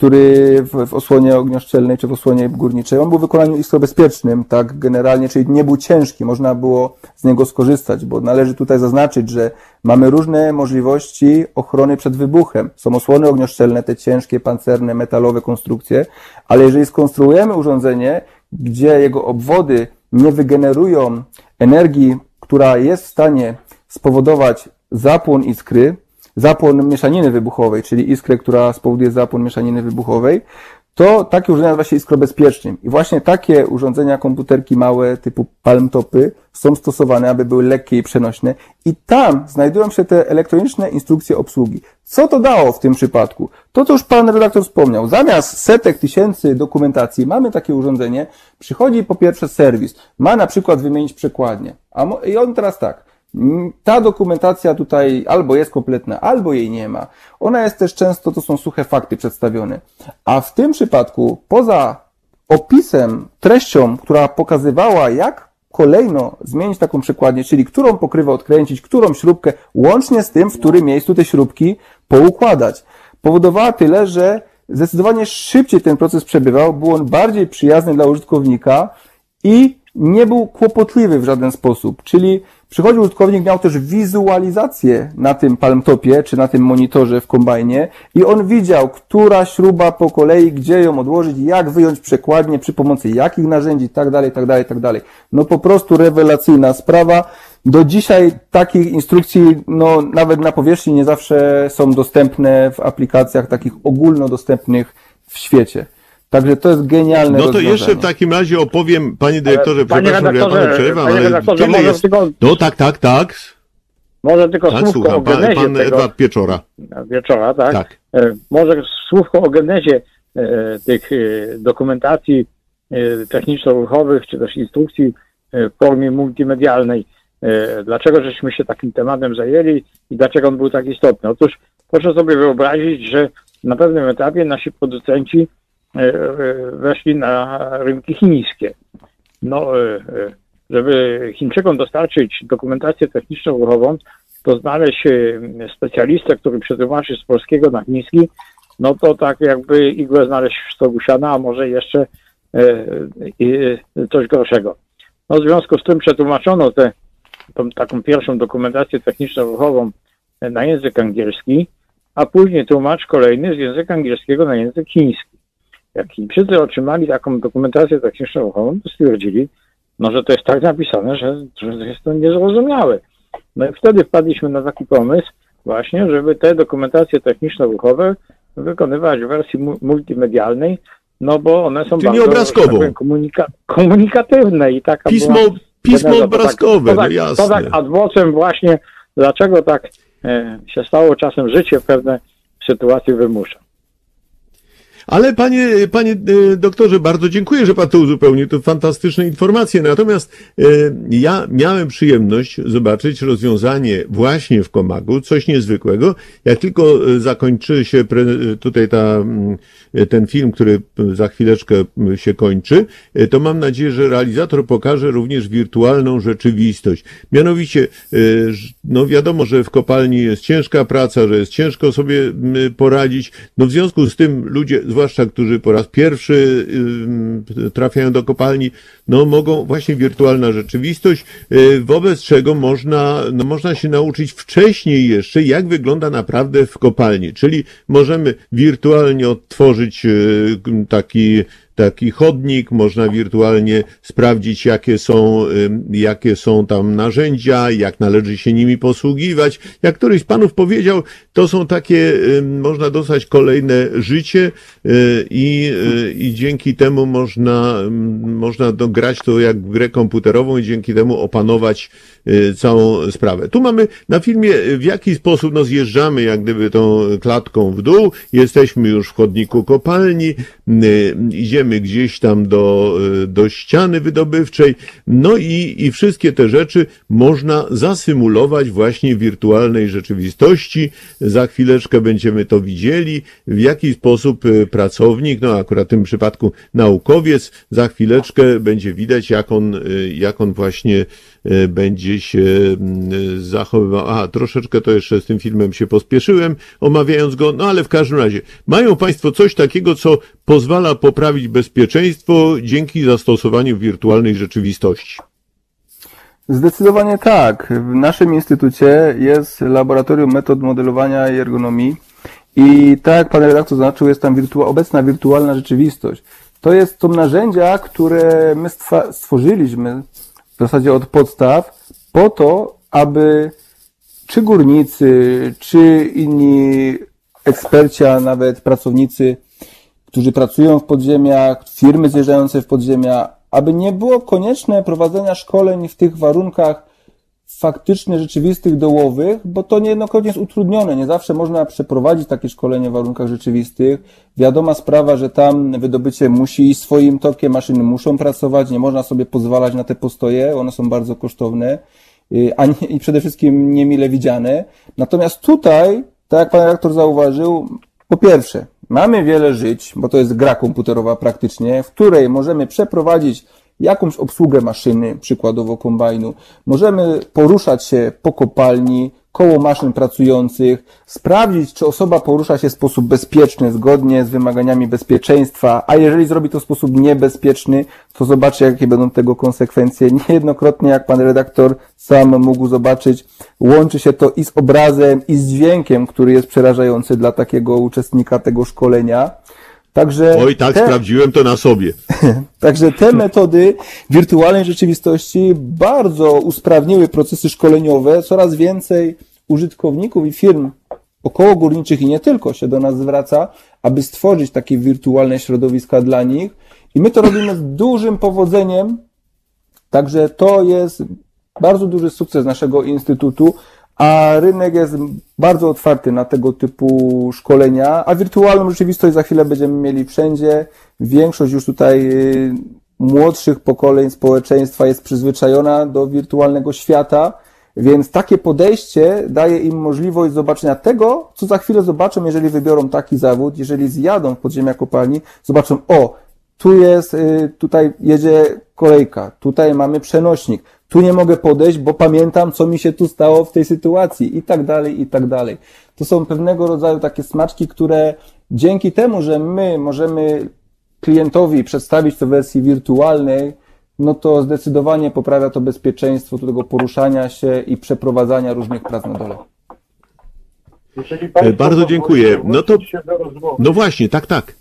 który w, w osłonie ognioszczelnej czy w osłonie górniczej, on był w wykonaniu iskobezpiecznym, tak generalnie, czyli nie był ciężki, można było z niego skorzystać, bo należy tutaj zaznaczyć, że mamy różne możliwości ochrony przed wybuchem. Są osłony ognioszczelne, te ciężkie, pancerne, metalowe konstrukcje, ale jeżeli skonstruujemy urządzenie, gdzie jego obwody nie wygenerują energii, która jest w stanie spowodować zapłon iskry, zapłon mieszaniny wybuchowej, czyli iskrę, która spowoduje zapłon mieszaniny wybuchowej, to takie urządzenia nazywa się iskrobezpiecznym. I właśnie takie urządzenia, komputerki małe typu palmtopy są stosowane, aby były lekkie i przenośne. I tam znajdują się te elektroniczne instrukcje obsługi. Co to dało w tym przypadku? To, co już pan redaktor wspomniał. Zamiast setek tysięcy dokumentacji mamy takie urządzenie, przychodzi po pierwsze serwis, ma na przykład wymienić przekładnię. A I on teraz tak. Mm, Ta dokumentacja tutaj albo jest kompletna, albo jej nie ma. Ona jest też często, to są suche fakty przedstawione. A w tym przypadku, poza opisem, treścią, która pokazywała, jak kolejno zmienić taką przekładnię, czyli którą pokrywę odkręcić, którą śrubkę, łącznie z tym, w którym miejscu te śrubki poukładać. Powodowała tyle, że zdecydowanie szybciej ten proces przebywał, był on bardziej przyjazny dla użytkownika i nie był kłopotliwy w żaden sposób. Czyli przychodził użytkownik, miał też wizualizację na tym palmtopie, czy na tym monitorze w kombajnie i on widział, która śruba po kolei, gdzie ją odłożyć, jak wyjąć przekładnię, przy pomocy jakich narzędzi, tak dalej, tak dalej, tak dalej. No po prostu rewelacyjna sprawa. Do dzisiaj takich instrukcji, no nawet na powierzchni nie zawsze są dostępne w aplikacjach takich ogólnodostępnych w świecie. Także to jest genialne No to jeszcze w takim razie opowiem, panie dyrektorze, panie przepraszam, że ja panu przerywam, panie ale redaktorze, tyle może jest... tylko- No tak, tak, tak. Może tylko Tak, słówko o słucham. Pan, genezie pan tego Edward Pieczora. wieczora, tak? Tak. E, Może słówko o genezie e, tych e, dokumentacji e, techniczno-ruchowych, czy też instrukcji e, w formie multimedialnej. E, Dlaczego żeśmy się takim tematem zajęli i dlaczego on był tak istotny? Otóż proszę sobie wyobrazić, że na pewnym etapie nasi producenci weszli na rynki chińskie. No, e, e, żeby Chińczykom dostarczyć dokumentację techniczno-ruchową, to znaleźć e, specjalistę, który przetłumaczy z polskiego na chiński, no to tak jakby igłę znaleźć w stogu siana, a może jeszcze e, e, coś gorszego. No w związku z tym przetłumaczono tę taką pierwszą dokumentację techniczno-ruchową e, na język angielski, a później tłumacz kolejny z języka angielskiego na język chiński. Jak Chińczycy otrzymali taką dokumentację techniczno-ruchową, to stwierdzili, no, że to jest tak napisane, że, że jest to niezrozumiałe. No i wtedy wpadliśmy na taki pomysł właśnie, żeby te dokumentacje techniczno-ruchowe wykonywać w wersji mu- multimedialnej, no bo one są Czyli bardzo tak powiem, komunika- komunikatywne i taka Pismo, była pismo obrazkowe, to no tak, to tak jasne. ad vocem właśnie, dlaczego tak e, się stało, czasem życie pewne sytuacje wymusza. Ale panie, panie e, doktorze, bardzo dziękuję, że pan to uzupełnił. To fantastyczne informacje. Natomiast e, ja miałem przyjemność zobaczyć rozwiązanie właśnie w Komagu, coś niezwykłego. Jak tylko e, zakończy się tutaj ta, mm, ten film, który za chwileczkę mm, się kończy, to mam nadzieję, że realizator pokaże również wirtualną rzeczywistość. Mianowicie, no wiadomo, że w kopalni jest ciężka praca, że jest ciężko sobie mm, poradzić. No w związku z tym ludzie, zwłaszcza którzy po raz pierwszy trafiają do kopalni, no mogą właśnie wirtualna rzeczywistość, y, wobec czego można, no można się nauczyć wcześniej jeszcze, jak wygląda naprawdę w kopalni. Czyli możemy wirtualnie odtworzyć y, taki taki chodnik, można wirtualnie sprawdzić, jakie są, jakie są tam narzędzia, jak należy się nimi posługiwać. Jak któryś z panów powiedział, to są takie, można dostać kolejne życie y, i, y, i dzięki temu można, można dograć to jak grę komputerową i dzięki temu opanować y, całą sprawę. Tu mamy na filmie, w jaki sposób no, zjeżdżamy jak gdyby tą klatką w dół, jesteśmy już w chodniku kopalni, y, idziemy gdzieś tam do, y, do ściany wydobywczej, no i, i wszystkie te rzeczy można zasymulować właśnie w wirtualnej rzeczywistości. Za chwileczkę będziemy to widzieli, w jaki sposób y, pracownik, no akurat w tym przypadku naukowiec, za chwileczkę będzie widać, jak on, y, jak on właśnie będzie się mm, zachowywał. Aha, troszeczkę to jeszcze z tym filmem się pospieszyłem, omawiając go, no ale w każdym razie, mają Państwo coś takiego, co pozwala poprawić bezpieczeństwo dzięki zastosowaniu wirtualnej rzeczywistości. Zdecydowanie tak. W naszym instytucie jest laboratorium metod modelowania i ergonomii i tak jak pan redaktor zaznaczył, jest tam wirtua- obecna wirtualna rzeczywistość. To jest to narzędzia, które my stworzyliśmy w zasadzie od podstaw po to, aby czy górnicy, czy inni eksperci, a nawet pracownicy którzy pracują w podziemiach, firmy zjeżdżające w podziemia, aby nie było konieczne prowadzenia szkoleń w tych warunkach faktycznie rzeczywistych dołowych, bo to niejednokrotnie jest utrudnione. Nie zawsze można przeprowadzić takie szkolenie w warunkach rzeczywistych. Wiadoma sprawa, że tam wydobycie musi iść swoim tokiem, maszyny muszą pracować, nie można sobie pozwalać na te postoje, one są bardzo kosztowne y, a nie, i przede wszystkim niemile widziane. Natomiast tutaj, tak jak pan redaktor zauważył, po pierwsze, mamy wiele żyć, bo to jest gra komputerowa praktycznie, w której możemy przeprowadzić jakąś obsługę maszyny, przykładowo kombajnu. Możemy poruszać się po kopalni, koło maszyn pracujących, sprawdzić, czy osoba porusza się w sposób bezpieczny, zgodnie z wymaganiami bezpieczeństwa, a jeżeli zrobi to w sposób niebezpieczny, to zobaczy, jakie będą tego konsekwencje. Niejednokrotnie, jak pan redaktor sam mógł zobaczyć, łączy się to i z obrazem, i z dźwiękiem, który jest przerażający dla takiego uczestnika tego szkolenia. Także Oj, tak, te- sprawdziłem to na sobie. Także te metody wirtualnej rzeczywistości bardzo usprawniły procesy szkoleniowe. Coraz więcej użytkowników i firm około górniczych i nie tylko się do nas zwraca, aby stworzyć takie wirtualne środowiska dla nich. I my to robimy z dużym powodzeniem. Także to jest bardzo duży sukces naszego instytutu, a rynek jest bardzo otwarty na tego typu szkolenia, a wirtualną rzeczywistość za chwilę będziemy mieli wszędzie. Większość już tutaj y, młodszych pokoleń społeczeństwa jest przyzwyczajona do wirtualnego świata, więc takie podejście daje im możliwość zobaczenia tego, co za chwilę zobaczą, jeżeli wybiorą taki zawód, jeżeli zjadą w podziemia kopalni, zobaczą, o, tu jest, y, tutaj jedzie kolejka, tutaj mamy przenośnik, tu nie mogę podejść, bo pamiętam, co mi się tu stało w tej sytuacji i tak dalej, i tak dalej. To są pewnego rodzaju takie smaczki, które dzięki temu, że my możemy klientowi przedstawić to w wersji wirtualnej, no to zdecydowanie poprawia to bezpieczeństwo tego poruszania się i przeprowadzania różnych prac na dole. Państwo Bardzo dziękuję. No to- No właśnie, tak, tak.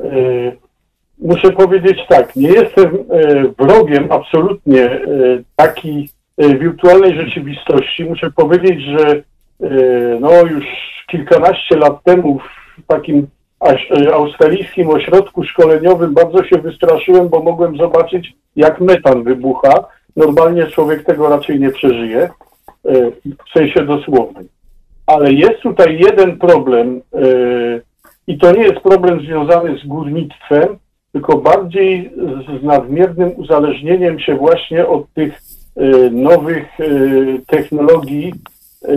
e, muszę powiedzieć tak, nie jestem e, wrogiem absolutnie e, takiej e, wirtualnej rzeczywistości. Muszę powiedzieć, że no już kilkanaście lat temu w takim australijskim ośrodku szkoleniowym bardzo się wystraszyłem, bo mogłem zobaczyć, jak metan wybucha. Normalnie człowiek tego raczej nie przeżyje, w sensie dosłownym. Ale jest tutaj jeden problem, i to nie jest problem związany z górnictwem, tylko bardziej z, z nadmiernym uzależnieniem się właśnie od tych e, nowych e, technologii. E,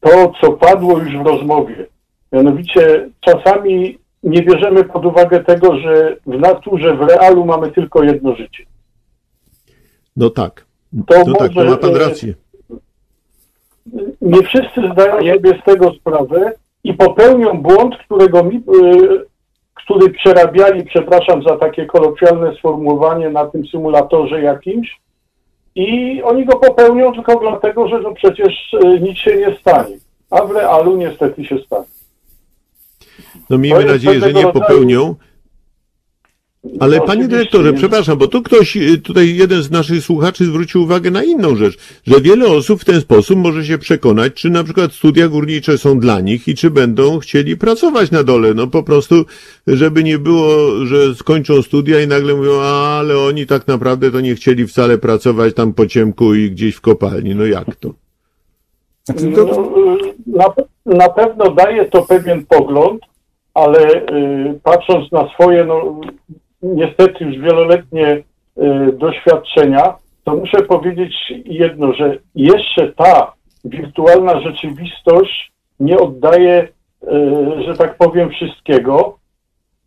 to, co padło już w rozmowie. Mianowicie czasami nie bierzemy pod uwagę tego, że w naturze, w realu mamy tylko jedno życie. No tak. To No tak, to może, ma pan rację. nie wszyscy zdają sobie z tego sprawę i popełnią błąd, którego mi, y, który przerabiali, przepraszam za takie kolokwialne sformułowanie, na tym symulatorze jakimś i oni go popełnią tylko dlatego, że no przecież y, nic się nie stanie, a w realu niestety się stanie. No miejmy nadzieję, że nie rodzaju- popełnią. Ale No, panie dyrektorze, przepraszam, bo tu ktoś, y, tutaj jeden z naszych słuchaczy zwrócił uwagę na inną rzecz, że wiele osób w ten sposób może się przekonać, czy na przykład studia górnicze są dla nich i czy będą chcieli pracować na dole. No po prostu, żeby nie było, że skończą studia i nagle mówią, a, ale oni tak naprawdę to nie chcieli wcale pracować tam po ciemku i gdzieś w kopalni. No jak to? No, to, y, na, na pewno daje to pewien pogląd, ale y, patrząc na swoje, no, niestety już wieloletnie y, doświadczenia, to muszę powiedzieć jedno, że jeszcze ta wirtualna rzeczywistość nie oddaje, y, że tak powiem, wszystkiego,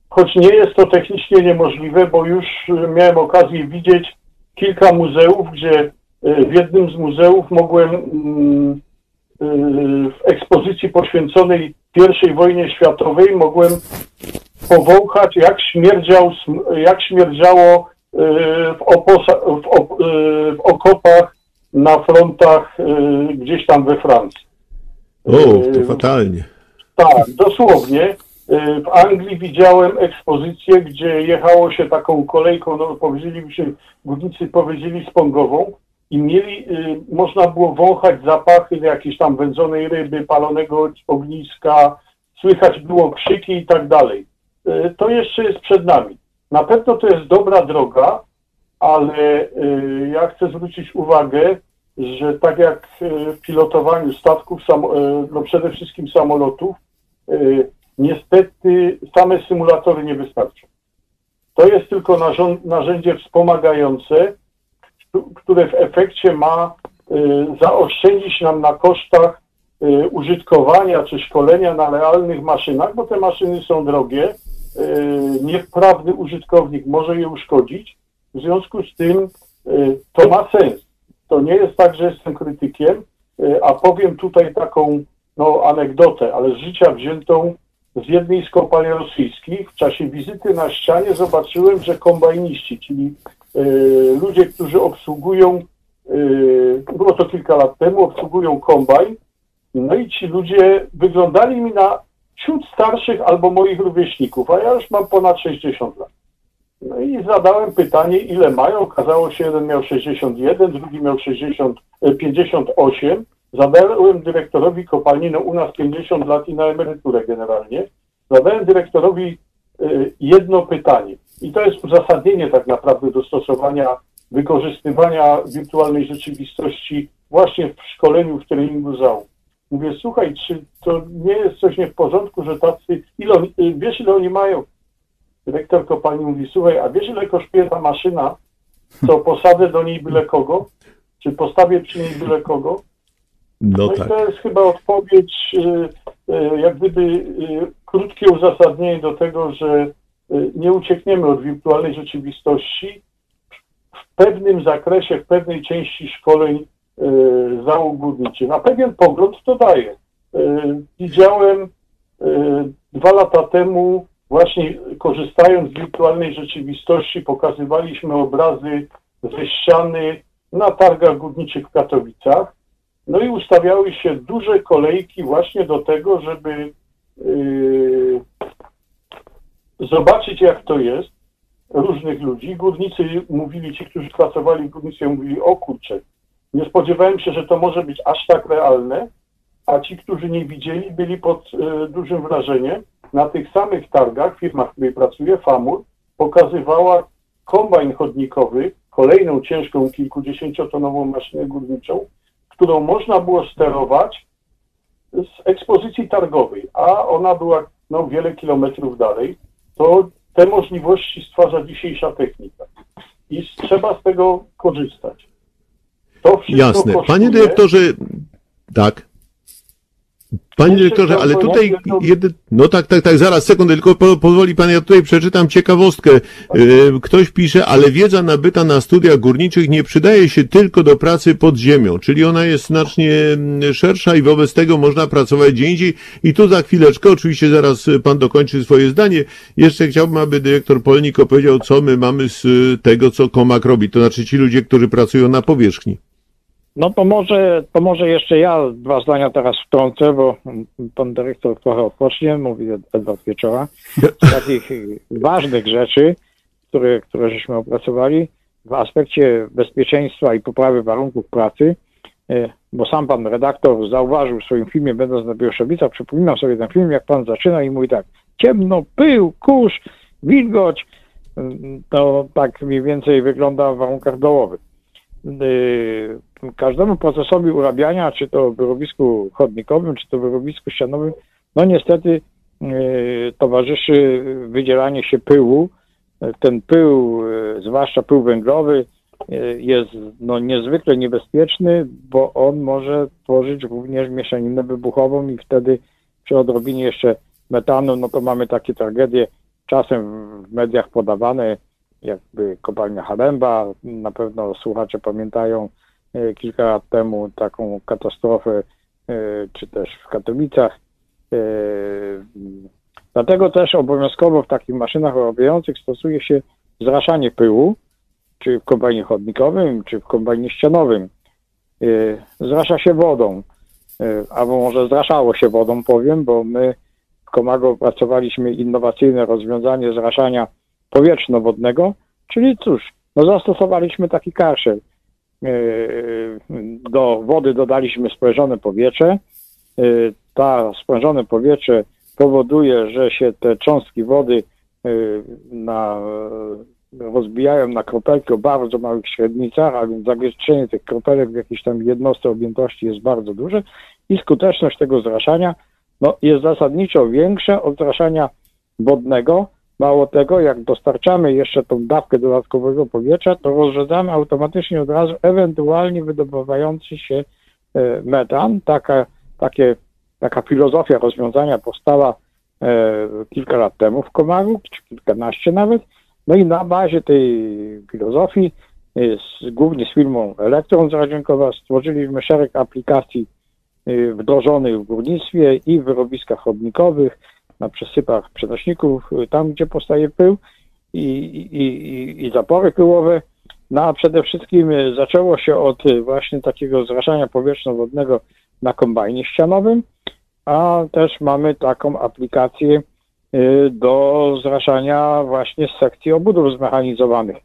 choć nie jest to technicznie niemożliwe, bo już miałem okazję widzieć kilka muzeów, gdzie y, w jednym z muzeów mogłem mm, w ekspozycji poświęconej I wojnie światowej mogłem powąchać, jak, śmierdział, jak śmierdziało y, w, oposa- w, op- y, w okopach na frontach y, gdzieś tam we Francji. O, to fatalnie. tak, dosłownie. W Anglii widziałem ekspozycję, gdzie jechało się taką kolejką, no powiedzielibyśmy, górnicy powiedzieli spongową i mieli, można było wąchać zapachy jakiejś tam wędzonej ryby, palonego ogniska, słychać było krzyki i tak dalej. Y, To jeszcze jest przed nami. Na pewno to jest dobra droga, ale y, ja chcę zwrócić uwagę, że tak jak y, w pilotowaniu statków, no przede wszystkim samolotów, niestety same symulatory nie wystarczą. To jest tylko narzędzie wspomagające, któ- które w efekcie ma zaoszczędzić nam na kosztach użytkowania czy szkolenia na realnych maszynach, bo te maszyny są drogie. Y, Niewprawny użytkownik może je uszkodzić. W związku z tym y, to ma sens. To nie jest tak, że jestem krytykiem, y, a powiem tutaj taką no, anegdotę, ale z życia wziętą z jednej z kopalni rosyjskich. W czasie wizyty na ścianie zobaczyłem, że kombajniści, czyli ludzie, którzy obsługują, było to kilka lat temu, obsługują kombajn, no i ci ludzie wyglądali mi na ciut starszych albo moich rówieśników, a ja już mam ponad 60 lat. No i zadałem pytanie, ile mają. Okazało się, jeden miał 61, drugi miał 60, e, 58. Zadałem dyrektorowi kopalni, no u nas 50 lat i na emeryturę generalnie. Zadałem dyrektorowi e, jedno pytanie. I to jest uzasadnienie tak naprawdę do stosowania, wykorzystywania wirtualnej rzeczywistości właśnie w szkoleniu, w treningu załóg. Mówię, słuchaj, czy to nie jest coś nie w porządku, że tacy, ile y, wiesz ile oni mają? Dyrektor kopalni mówi, słuchaj, a wiesz ile kosztuje ta maszyna, co posadzę do niej byle kogo? Czy postawię przy niej byle kogo? No No i tak. to jest chyba odpowiedź, y, jak gdyby y, krótkie uzasadnienie do tego, że nie uciekniemy od wirtualnej rzeczywistości. W pewnym zakresie, w pewnej części szkoleń załóg górniczych. Na pewien pogląd to daje. Y, Widziałem y, dwa lata temu, właśnie korzystając z wirtualnej rzeczywistości, pokazywaliśmy obrazy ze ściany na targach górniczych w Katowicach. No i ustawiały się duże kolejki właśnie do tego, żeby zobaczyć, jak to jest różnych ludzi. Górnicy mówili, ci, którzy pracowali w górnictwie, mówili, o kurczę, nie spodziewałem się, że to może być aż tak realne, a ci, którzy nie widzieli, byli pod e, dużym wrażeniem. Na tych samych targach, firma, w której pracuję, FAMUR, pokazywała kombajn chodnikowy, kolejną ciężką kilkudziesięciotonową maszynę górniczą, którą można było sterować z ekspozycji targowej, a ona była no, wiele kilometrów dalej, to te możliwości stwarza dzisiejsza technika. I trzeba z tego korzystać. Jasne. kosztuje- Panie dyrektorze, tak. Panie dyrektorze, ale tutaj, jedy... no tak, tak, tak, zaraz, sekundę, tylko po, pozwoli pan, ja tutaj przeczytam ciekawostkę. Yy, Ktoś pisze, ale wiedza nabyta na studiach górniczych nie przydaje się tylko do pracy pod ziemią, czyli ona jest znacznie mm, szersza i wobec tego można pracować gdzie indziej. I tu za chwileczkę, oczywiście zaraz y, pan dokończy swoje zdanie. Jeszcze chciałbym, aby dyrektor Polnik opowiedział, co my mamy z y, tego, co Komak robi, to znaczy ci ludzie, którzy pracują na powierzchni. No to może, to może jeszcze ja dwa zdania teraz wtrącę, bo pan dyrektor trochę odpocznie, mówi Edward Wieczora. Z takich ważnych rzeczy, które, które żeśmy opracowali w aspekcie bezpieczeństwa i poprawy warunków pracy, y, bo sam pan redaktor zauważył w swoim filmie, będąc na Bieszowicach, przypominam sobie ten film, jak pan zaczyna i mówi tak, ciemno, pył, kurz, wilgoć, y, to tak mniej więcej wygląda w warunkach dołowych każdemu procesowi urabiania, czy to w wyrowisku chodnikowym, czy to w wyrowisku ścianowym, no niestety y, towarzyszy wydzielanie się pyłu. Ten pył, y, zwłaszcza pył węglowy, y, jest no, niezwykle niebezpieczny, bo on może tworzyć również mieszaninę wybuchową i wtedy przy odrobinie jeszcze metanu, no to mamy takie tragedie czasem w mediach podawane, jakby kopalnia Haremba. Na pewno słuchacze pamiętają e, kilka lat temu taką katastrofę, e, czy też w Katowicach. E, Dlatego też obowiązkowo w takich maszynach orabiających stosuje się zraszanie pyłu, czy w kombajnie chodnikowym, czy w kombajnie ścianowym. Zrasza się wodą, albo może zraszało się wodą, powiem, bo my w Komago opracowaliśmy innowacyjne rozwiązanie zraszania powietrzno-wodnego, czyli cóż, no zastosowaliśmy taki karszel. Yy, Do wody dodaliśmy sprężone powietrze. Yy, Ta sprężone powietrze powoduje, że się te cząstki wody y, na, rozbijają na kropelki o bardzo małych średnicach, a więc zawieszczenie tych kropelek w jakiejś tam jednostce objętości jest bardzo duże i skuteczność tego zraszania no, jest zasadniczo większa od zraszania wodnego. Mało tego, jak dostarczamy jeszcze tą dawkę dodatkowego powietrza, to rozrzedzamy automatycznie od razu ewentualnie wydobywający się e, metan. Taka, takie, taka filozofia rozwiązania powstała e, kilka lat temu w Komaru, czy kilkanaście nawet. No i na bazie tej filozofii, e, z, głównie z firmą Elektron z Radzionkowa, stworzyliśmy szereg aplikacji wdrożonych w górnictwie i w wyrobiskach chodnikowych, na przesypach przenośników, e, tam gdzie powstaje pył i, i, i, i zapory pyłowe. No a przede wszystkim zaczęło się od właśnie takiego zraszania powietrzno-wodnego na kombajnie ścianowym, a też mamy taką aplikację Y, do zraszania właśnie z sekcji obudów zmechanizowanych.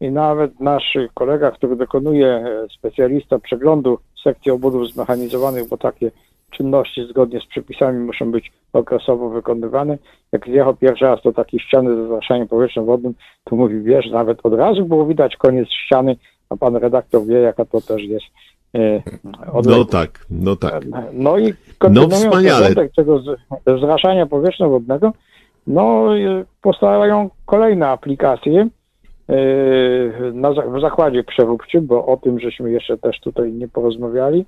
I nawet nasz kolega, który dokonuje specjalista przeglądu sekcji obudów zmechanizowanych, bo takie czynności zgodnie z przepisami muszą być okresowo wykonywane. Jak zjechał pierwszy raz do takiej ściany ze zraszaniem powietrzem wodnym, to mówi, wiesz, nawet od razu było widać koniec ściany, a pan redaktor wie, jaka to też jest e, No tak, no tak. No i kontynuując no tego zraszania powietrzno wodnego, no powstają kolejne aplikacje e, na, w zakładzie przeróbczym, bo o tym żeśmy jeszcze też tutaj nie porozmawiali,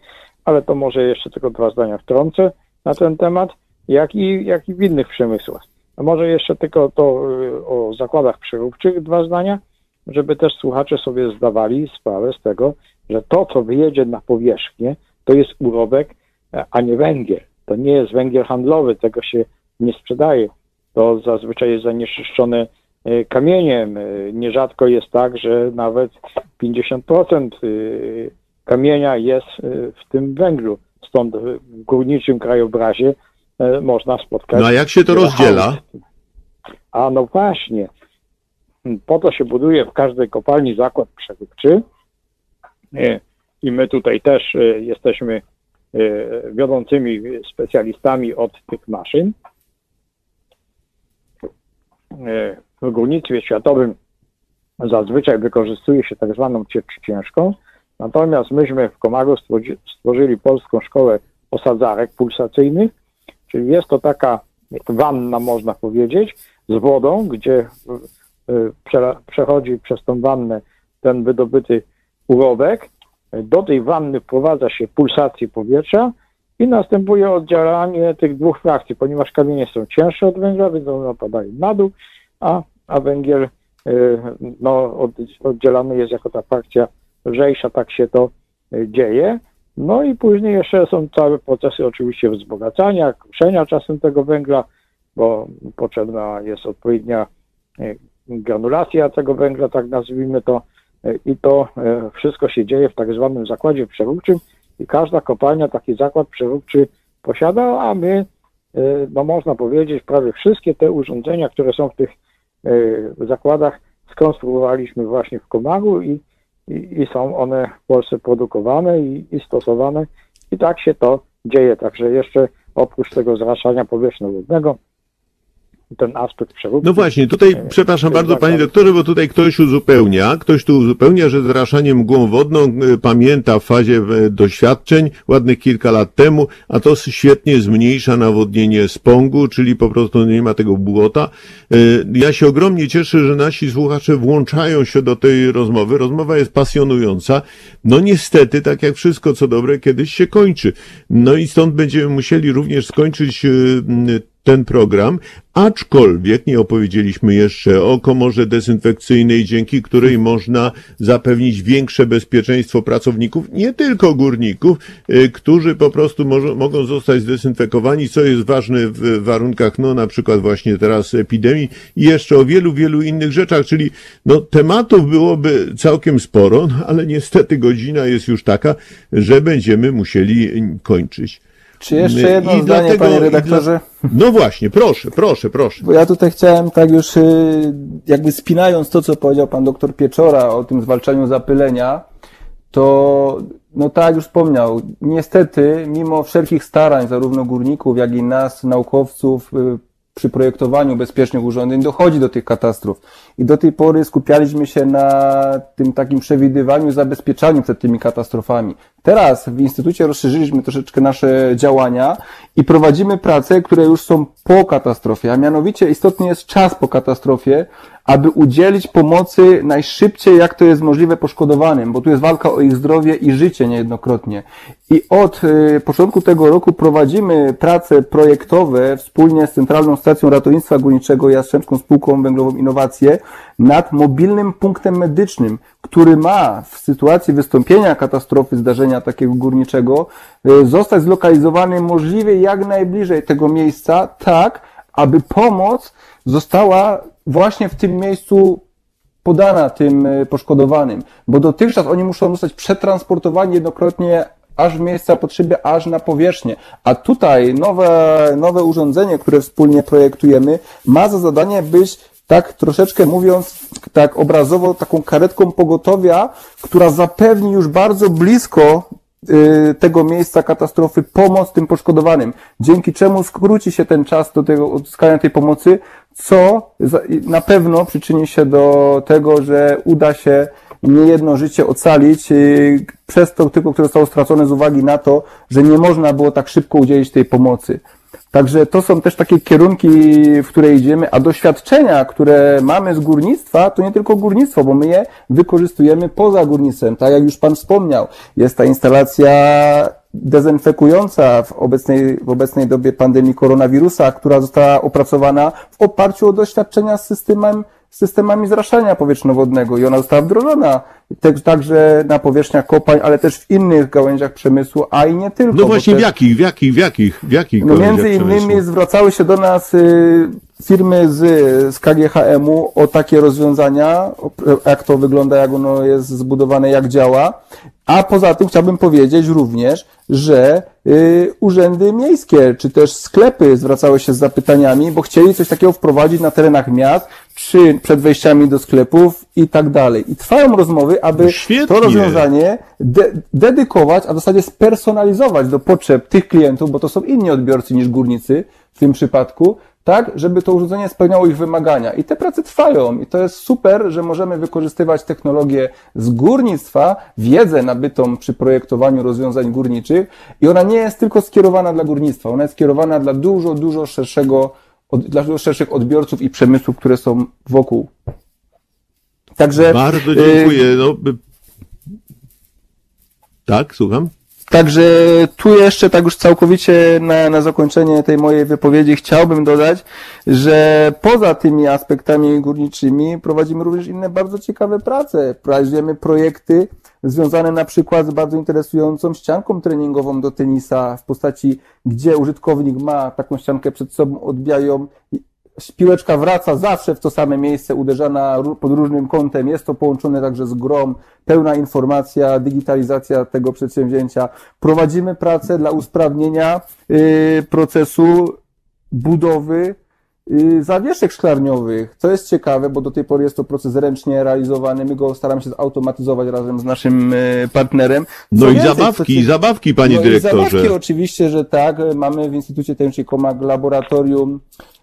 ale to może jeszcze tylko dwa zdania wtrącę na ten temat, jak i, jak i w innych przemysłach. A może jeszcze tylko to e, o zakładach przeróbczych dwa zdania, żeby też słuchacze sobie zdawali sprawę z tego, że to, co wyjedzie na powierzchnię, to jest urobek, e, a nie węgiel. To nie jest węgiel handlowy, tego się nie sprzedaje to zazwyczaj jest zanieczyszczone e, kamieniem. E, nierzadko jest tak, że nawet 50% e, kamienia jest w tym węglu. Stąd w górniczym krajobrazie można spotkać. No a jak się to rozdziela? A no właśnie. Po to się buduje w każdej kopalni zakład przeróbczy. I my tutaj też jesteśmy wiodącymi specjalistami od tych maszyn. W górnictwie światowym zazwyczaj wykorzystuje się tak zwaną ciecz ciężką, natomiast myśmy w Komaru stworzyli polską szkołę osadzarek pulsacyjnych, czyli jest to taka wanna, można powiedzieć, z wodą, gdzie e, przechodzi przez tą wannę ten wydobyty urobek. Do tej wanny wprowadza się pulsację powietrza i następuje oddzielanie tych dwóch frakcji, ponieważ kamienie są cięższe od węgla, więc one opadają na dół, a, a węgiel y, no, od, oddzielany jest jako ta frakcja lżejsza, tak się to y, dzieje. No i później jeszcze są całe procesy oczywiście wzbogacania, kruszenia czasem tego węgla, bo potrzebna jest odpowiednia y, granulacja tego węgla, tak nazwijmy to, i to wszystko się dzieje w tak zwanym zakładzie przeróbczym, i każda kopalnia taki zakład przeróbczy posiada, a my, e, no można powiedzieć, prawie wszystkie te urządzenia, które są w tych e, zakładach, skonstruowaliśmy właśnie w Komaru i, i, i są one w Polsce produkowane i, i stosowane. I tak się to dzieje. Także jeszcze oprócz tego zraszania powierzchni-wodnego, ten aspekt przeróbki. No właśnie, tutaj, e, przepraszam bardzo panie doktorze, bo tutaj ktoś uzupełnia, ktoś tu uzupełnia, że zraszanie mgłą wodną e, pamięta w fazie e, doświadczeń ładnych kilka lat temu, a to świetnie zmniejsza nawodnienie spongu, czyli po prostu nie ma tego błota. Ja się ogromnie cieszę, że nasi słuchacze włączają się do tej rozmowy. Rozmowa jest pasjonująca. No niestety, tak jak wszystko co dobre, kiedyś się kończy. No i stąd będziemy musieli również skończyć ten program, aczkolwiek nie opowiedzieliśmy jeszcze o komorze dezynfekcyjnej, dzięki której można zapewnić większe bezpieczeństwo pracowników, nie tylko górników, y, którzy po prostu może, mogą zostać zdezynfekowani, co jest ważne w warunkach, no na przykład właśnie teraz epidemii i jeszcze o wielu, wielu innych rzeczach, czyli no tematów byłoby całkiem sporo, no, ale niestety godzina jest już taka, że będziemy musieli kończyć. Czy jeszcze jedno I zdanie, dlatego, panie redaktorze? No właśnie, proszę, proszę, proszę. Bo ja tutaj chciałem tak już y, jakby spinając to, co powiedział pan doktor Pieczora o tym zwalczaniu zapylenia, to No tak, już wspomniał, niestety, mimo wszelkich starań zarówno górników, jak i nas, naukowców, y, przy projektowaniu bezpiecznych urządzeń dochodzi do tych katastrof. I do tej pory skupialiśmy się na tym takim przewidywaniu, zabezpieczaniu przed tymi katastrofami. Teraz w Instytucie rozszerzyliśmy troszeczkę nasze działania i prowadzimy prace, które już są po katastrofie, a mianowicie istotny jest czas po katastrofie, aby udzielić pomocy najszybciej, jak to jest możliwe poszkodowanym, bo tu jest walka o ich zdrowie i życie niejednokrotnie. I od y, początku tego roku prowadzimy prace projektowe wspólnie z Centralną Stacją Ratownictwa Górniczego i Jastrzębską Spółką Węglową Innowacje nad mobilnym punktem medycznym, który ma w sytuacji wystąpienia katastrofy, zdarzenia takiego górniczego, y, zostać zlokalizowany możliwie jak najbliżej tego miejsca, tak, aby pomoc została właśnie w tym miejscu podana tym y, poszkodowanym, bo dotychczas oni muszą zostać przetransportowani jednokrotnie aż w miejsca potrzeby, aż na powierzchnię. A tutaj nowe, nowe urządzenie, które wspólnie projektujemy, ma za zadanie być tak troszeczkę mówiąc, tak obrazowo, taką karetką pogotowia, która zapewni już bardzo blisko y, tego miejsca katastrofy pomoc tym poszkodowanym, dzięki czemu skróci się ten czas do tego odzyskania tej pomocy, co na pewno przyczyni się do tego, że uda się niejedno życie ocalić y, przez to tylko, które zostało stracone z uwagi na to, że nie można było tak szybko udzielić tej pomocy. Także to są też takie kierunki, w które idziemy, a doświadczenia, które mamy z górnictwa, to nie tylko górnictwo, bo my je wykorzystujemy poza górnictwem. Tak jak już Pan wspomniał, jest ta instalacja dezynfekująca w obecnej, w obecnej dobie pandemii koronawirusa, która została opracowana w oparciu o doświadczenia z systemem systemami zraszania powietrzno-wodnego i ona została wdrożona także na powierzchniach kopalń, ale też w innych gałęziach przemysłu, a i nie tylko. No właśnie te... w jakich, w jakich, w jakich, w jakich No między innymi przemysłu? zwracały się do nas y, firmy z, z KGHM-u o takie rozwiązania, jak to wygląda, jak ono jest zbudowane, jak działa. A poza tym chciałbym powiedzieć również, że y, urzędy miejskie, czy też sklepy zwracały się z zapytaniami, bo chcieli coś takiego wprowadzić na terenach miast, czy przed wejściami do sklepów i tak dalej. I trwają rozmowy, aby Świetnie. to rozwiązanie de dedykować, a w zasadzie spersonalizować do potrzeb tych klientów, bo to są inni odbiorcy niż górnicy w tym przypadku, tak, żeby to urządzenie spełniało ich wymagania. I te prace trwają i to jest super, że możemy wykorzystywać technologię z górnictwa, wiedzę nabytą przy projektowaniu rozwiązań górniczych i ona nie jest tylko skierowana dla górnictwa, ona jest skierowana dla dużo, dużo szerszego, dla dużo szerszych odbiorców i przemysłów, które są wokół. Także. Bardzo dziękuję. No, tak, słucham. Także tu jeszcze tak już całkowicie na, na zakończenie tej mojej wypowiedzi chciałbym dodać, że poza tymi aspektami górniczymi prowadzimy również inne bardzo ciekawe prace. Prowadzimy projekty związane na przykład z bardzo interesującą ścianką treningową do tenisa w postaci, gdzie użytkownik ma taką ściankę przed sobą, odbijają piłeczka wraca zawsze w to same miejsce, uderzana pod różnym kątem. Jest to połączone także z grom, pełna informacja, digitalizacja tego przedsięwzięcia. Prowadzimy pracę dla usprawnienia y, procesu budowy zawieszek szklarniowych, co jest ciekawe, bo do tej pory jest to proces ręcznie realizowany, my go staramy się zautomatyzować razem z naszym y, partnerem. Co no i zabawki, zabawki, panie no dyrektorze. I zabawki oczywiście, że tak. Mamy w Instytucie Technicznym Komag laboratorium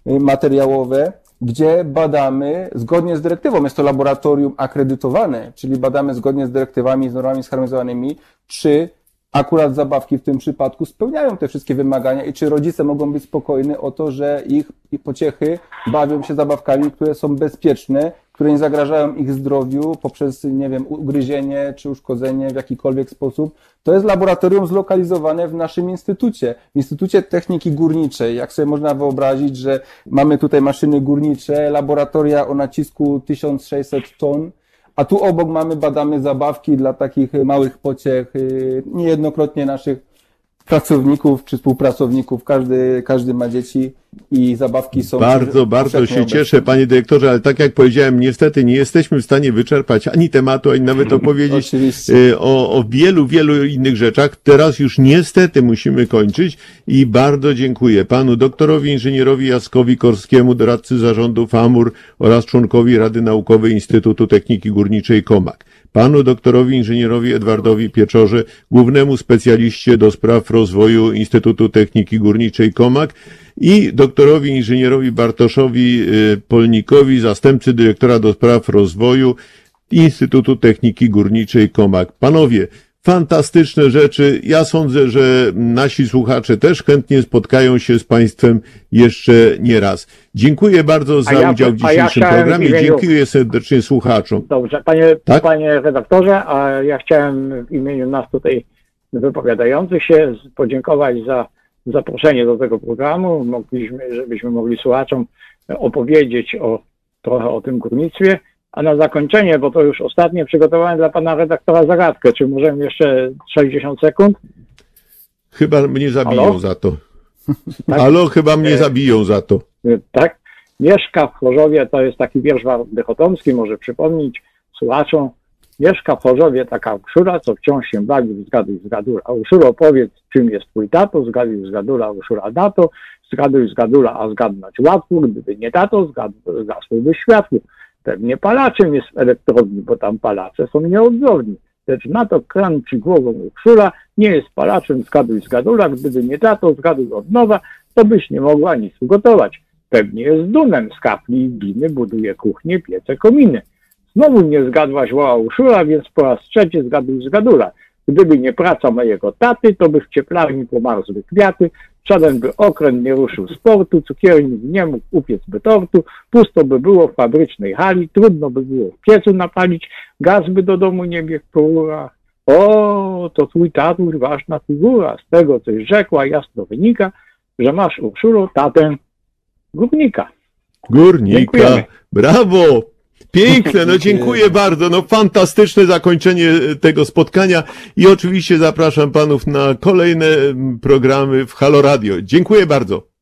Y, materiałowe, gdzie badamy zgodnie z dyrektywą. Jest to laboratorium akredytowane, czyli badamy zgodnie z dyrektywami, z normami zharmonizowanymi, czy akurat zabawki w tym przypadku spełniają te wszystkie wymagania i czy rodzice mogą być spokojni o to, że ich pociechy bawią się zabawkami, które są bezpieczne, które nie zagrażają ich zdrowiu poprzez, nie wiem, ugryzienie czy uszkodzenie w jakikolwiek sposób. To jest laboratorium zlokalizowane w naszym instytucie, w Instytucie Techniki Górniczej. Jak sobie można wyobrazić, że mamy tutaj maszyny górnicze, laboratoria o nacisku 1600 ton, a tu obok mamy, badamy zabawki dla takich małych pociech, y, niejednokrotnie naszych pracowników czy współpracowników, każdy, każdy ma dzieci i zabawki są... Bardzo, bardzo się cieszę, panie dyrektorze, ale tak jak powiedziałem, niestety nie jesteśmy w stanie wyczerpać ani tematu, ani nawet opowiedzieć Oczywiście. y, o, o wielu, wielu innych rzeczach. Teraz już niestety musimy kończyć i bardzo dziękuję panu doktorowi inżynierowi Jaskowi Korskiemu, doradcy zarządu FAMUR oraz członkowi Rady Naukowej Instytutu Techniki Górniczej KOMAK. Panu doktorowi inżynierowi Edwardowi Pieczorze, głównemu specjaliście do spraw rozwoju Instytutu Techniki Górniczej KOMAK i doktorowi inżynierowi Bartoszowi y, Polnikowi, zastępcy dyrektora do spraw rozwoju Instytutu Techniki Górniczej KOMAK. Panowie, fantastyczne rzeczy. Ja sądzę, że nasi słuchacze też chętnie spotkają się z Państwem jeszcze nie raz. Dziękuję bardzo za ja- udział w ja dzisiejszym w programie. imieniu- Dziękuję serdecznie słuchaczom. Dobrze, panie, Tak? panie redaktorze, a ja chciałem w imieniu nas tutaj wypowiadających się podziękować za zaproszenie do tego programu. Mogliśmy, żebyśmy mogli słuchaczom opowiedzieć o, trochę o tym górnictwie. A na zakończenie, bo to już ostatnie, przygotowałem dla pana redaktora zagadkę. Czy możemy jeszcze 60 sekund? Chyba mnie zabiją Halo? za to. Tak? Halo, chyba mnie E, zabiją za to. Tak? Mieszka w Chorzowie, to jest taki wiersz Dychotomski, może przypomnieć słuchaczom. Mieszka w Chorzowie taka Urszula, co wciąż się bawi w zgaduj zgadula. A Urszulo, powiedz, czym jest twój tato? Zgaduj zgadula, Urszula dato. Zgaduj zgadula, a zgadnąć łatwo. Gdyby nie tato, zgasłby światło. Pewnie palaczem jest w elektrowni, bo tam palacze są nieodzowni. Lecz na to kręci głową Urszula, nie jest palaczem, zgaduj zgadula. Gdyby nie tato, zgaduj od nowa, to byś nie mogła nic ugotować. Pewnie jest dumem z kapli i gliny, buduje kuchnie, piece, kominy. Znowu nie zgadłaś woła Urszula, więc po raz trzeci zgaduj zgadula. Gdyby nie praca mojego taty, to by w cieplarni pomarzły kwiaty, żaden by okręt nie ruszył z portu, cukiernik nie mógł upiec by tortu, pusto by było w fabrycznej hali, trudno by było w piecu napalić, gaz by do domu nie biegł po rurach. O, to twój tatuś ważna figura, z tego coś rzekła jasno wynika, że masz Urszulo tatę górnika. Górnika. Dziękujemy. Brawo! Piękne, no dziękuję bardzo. No fantastyczne zakończenie tego spotkania i oczywiście zapraszam panów na kolejne programy w Halo Radio. Dziękuję bardzo.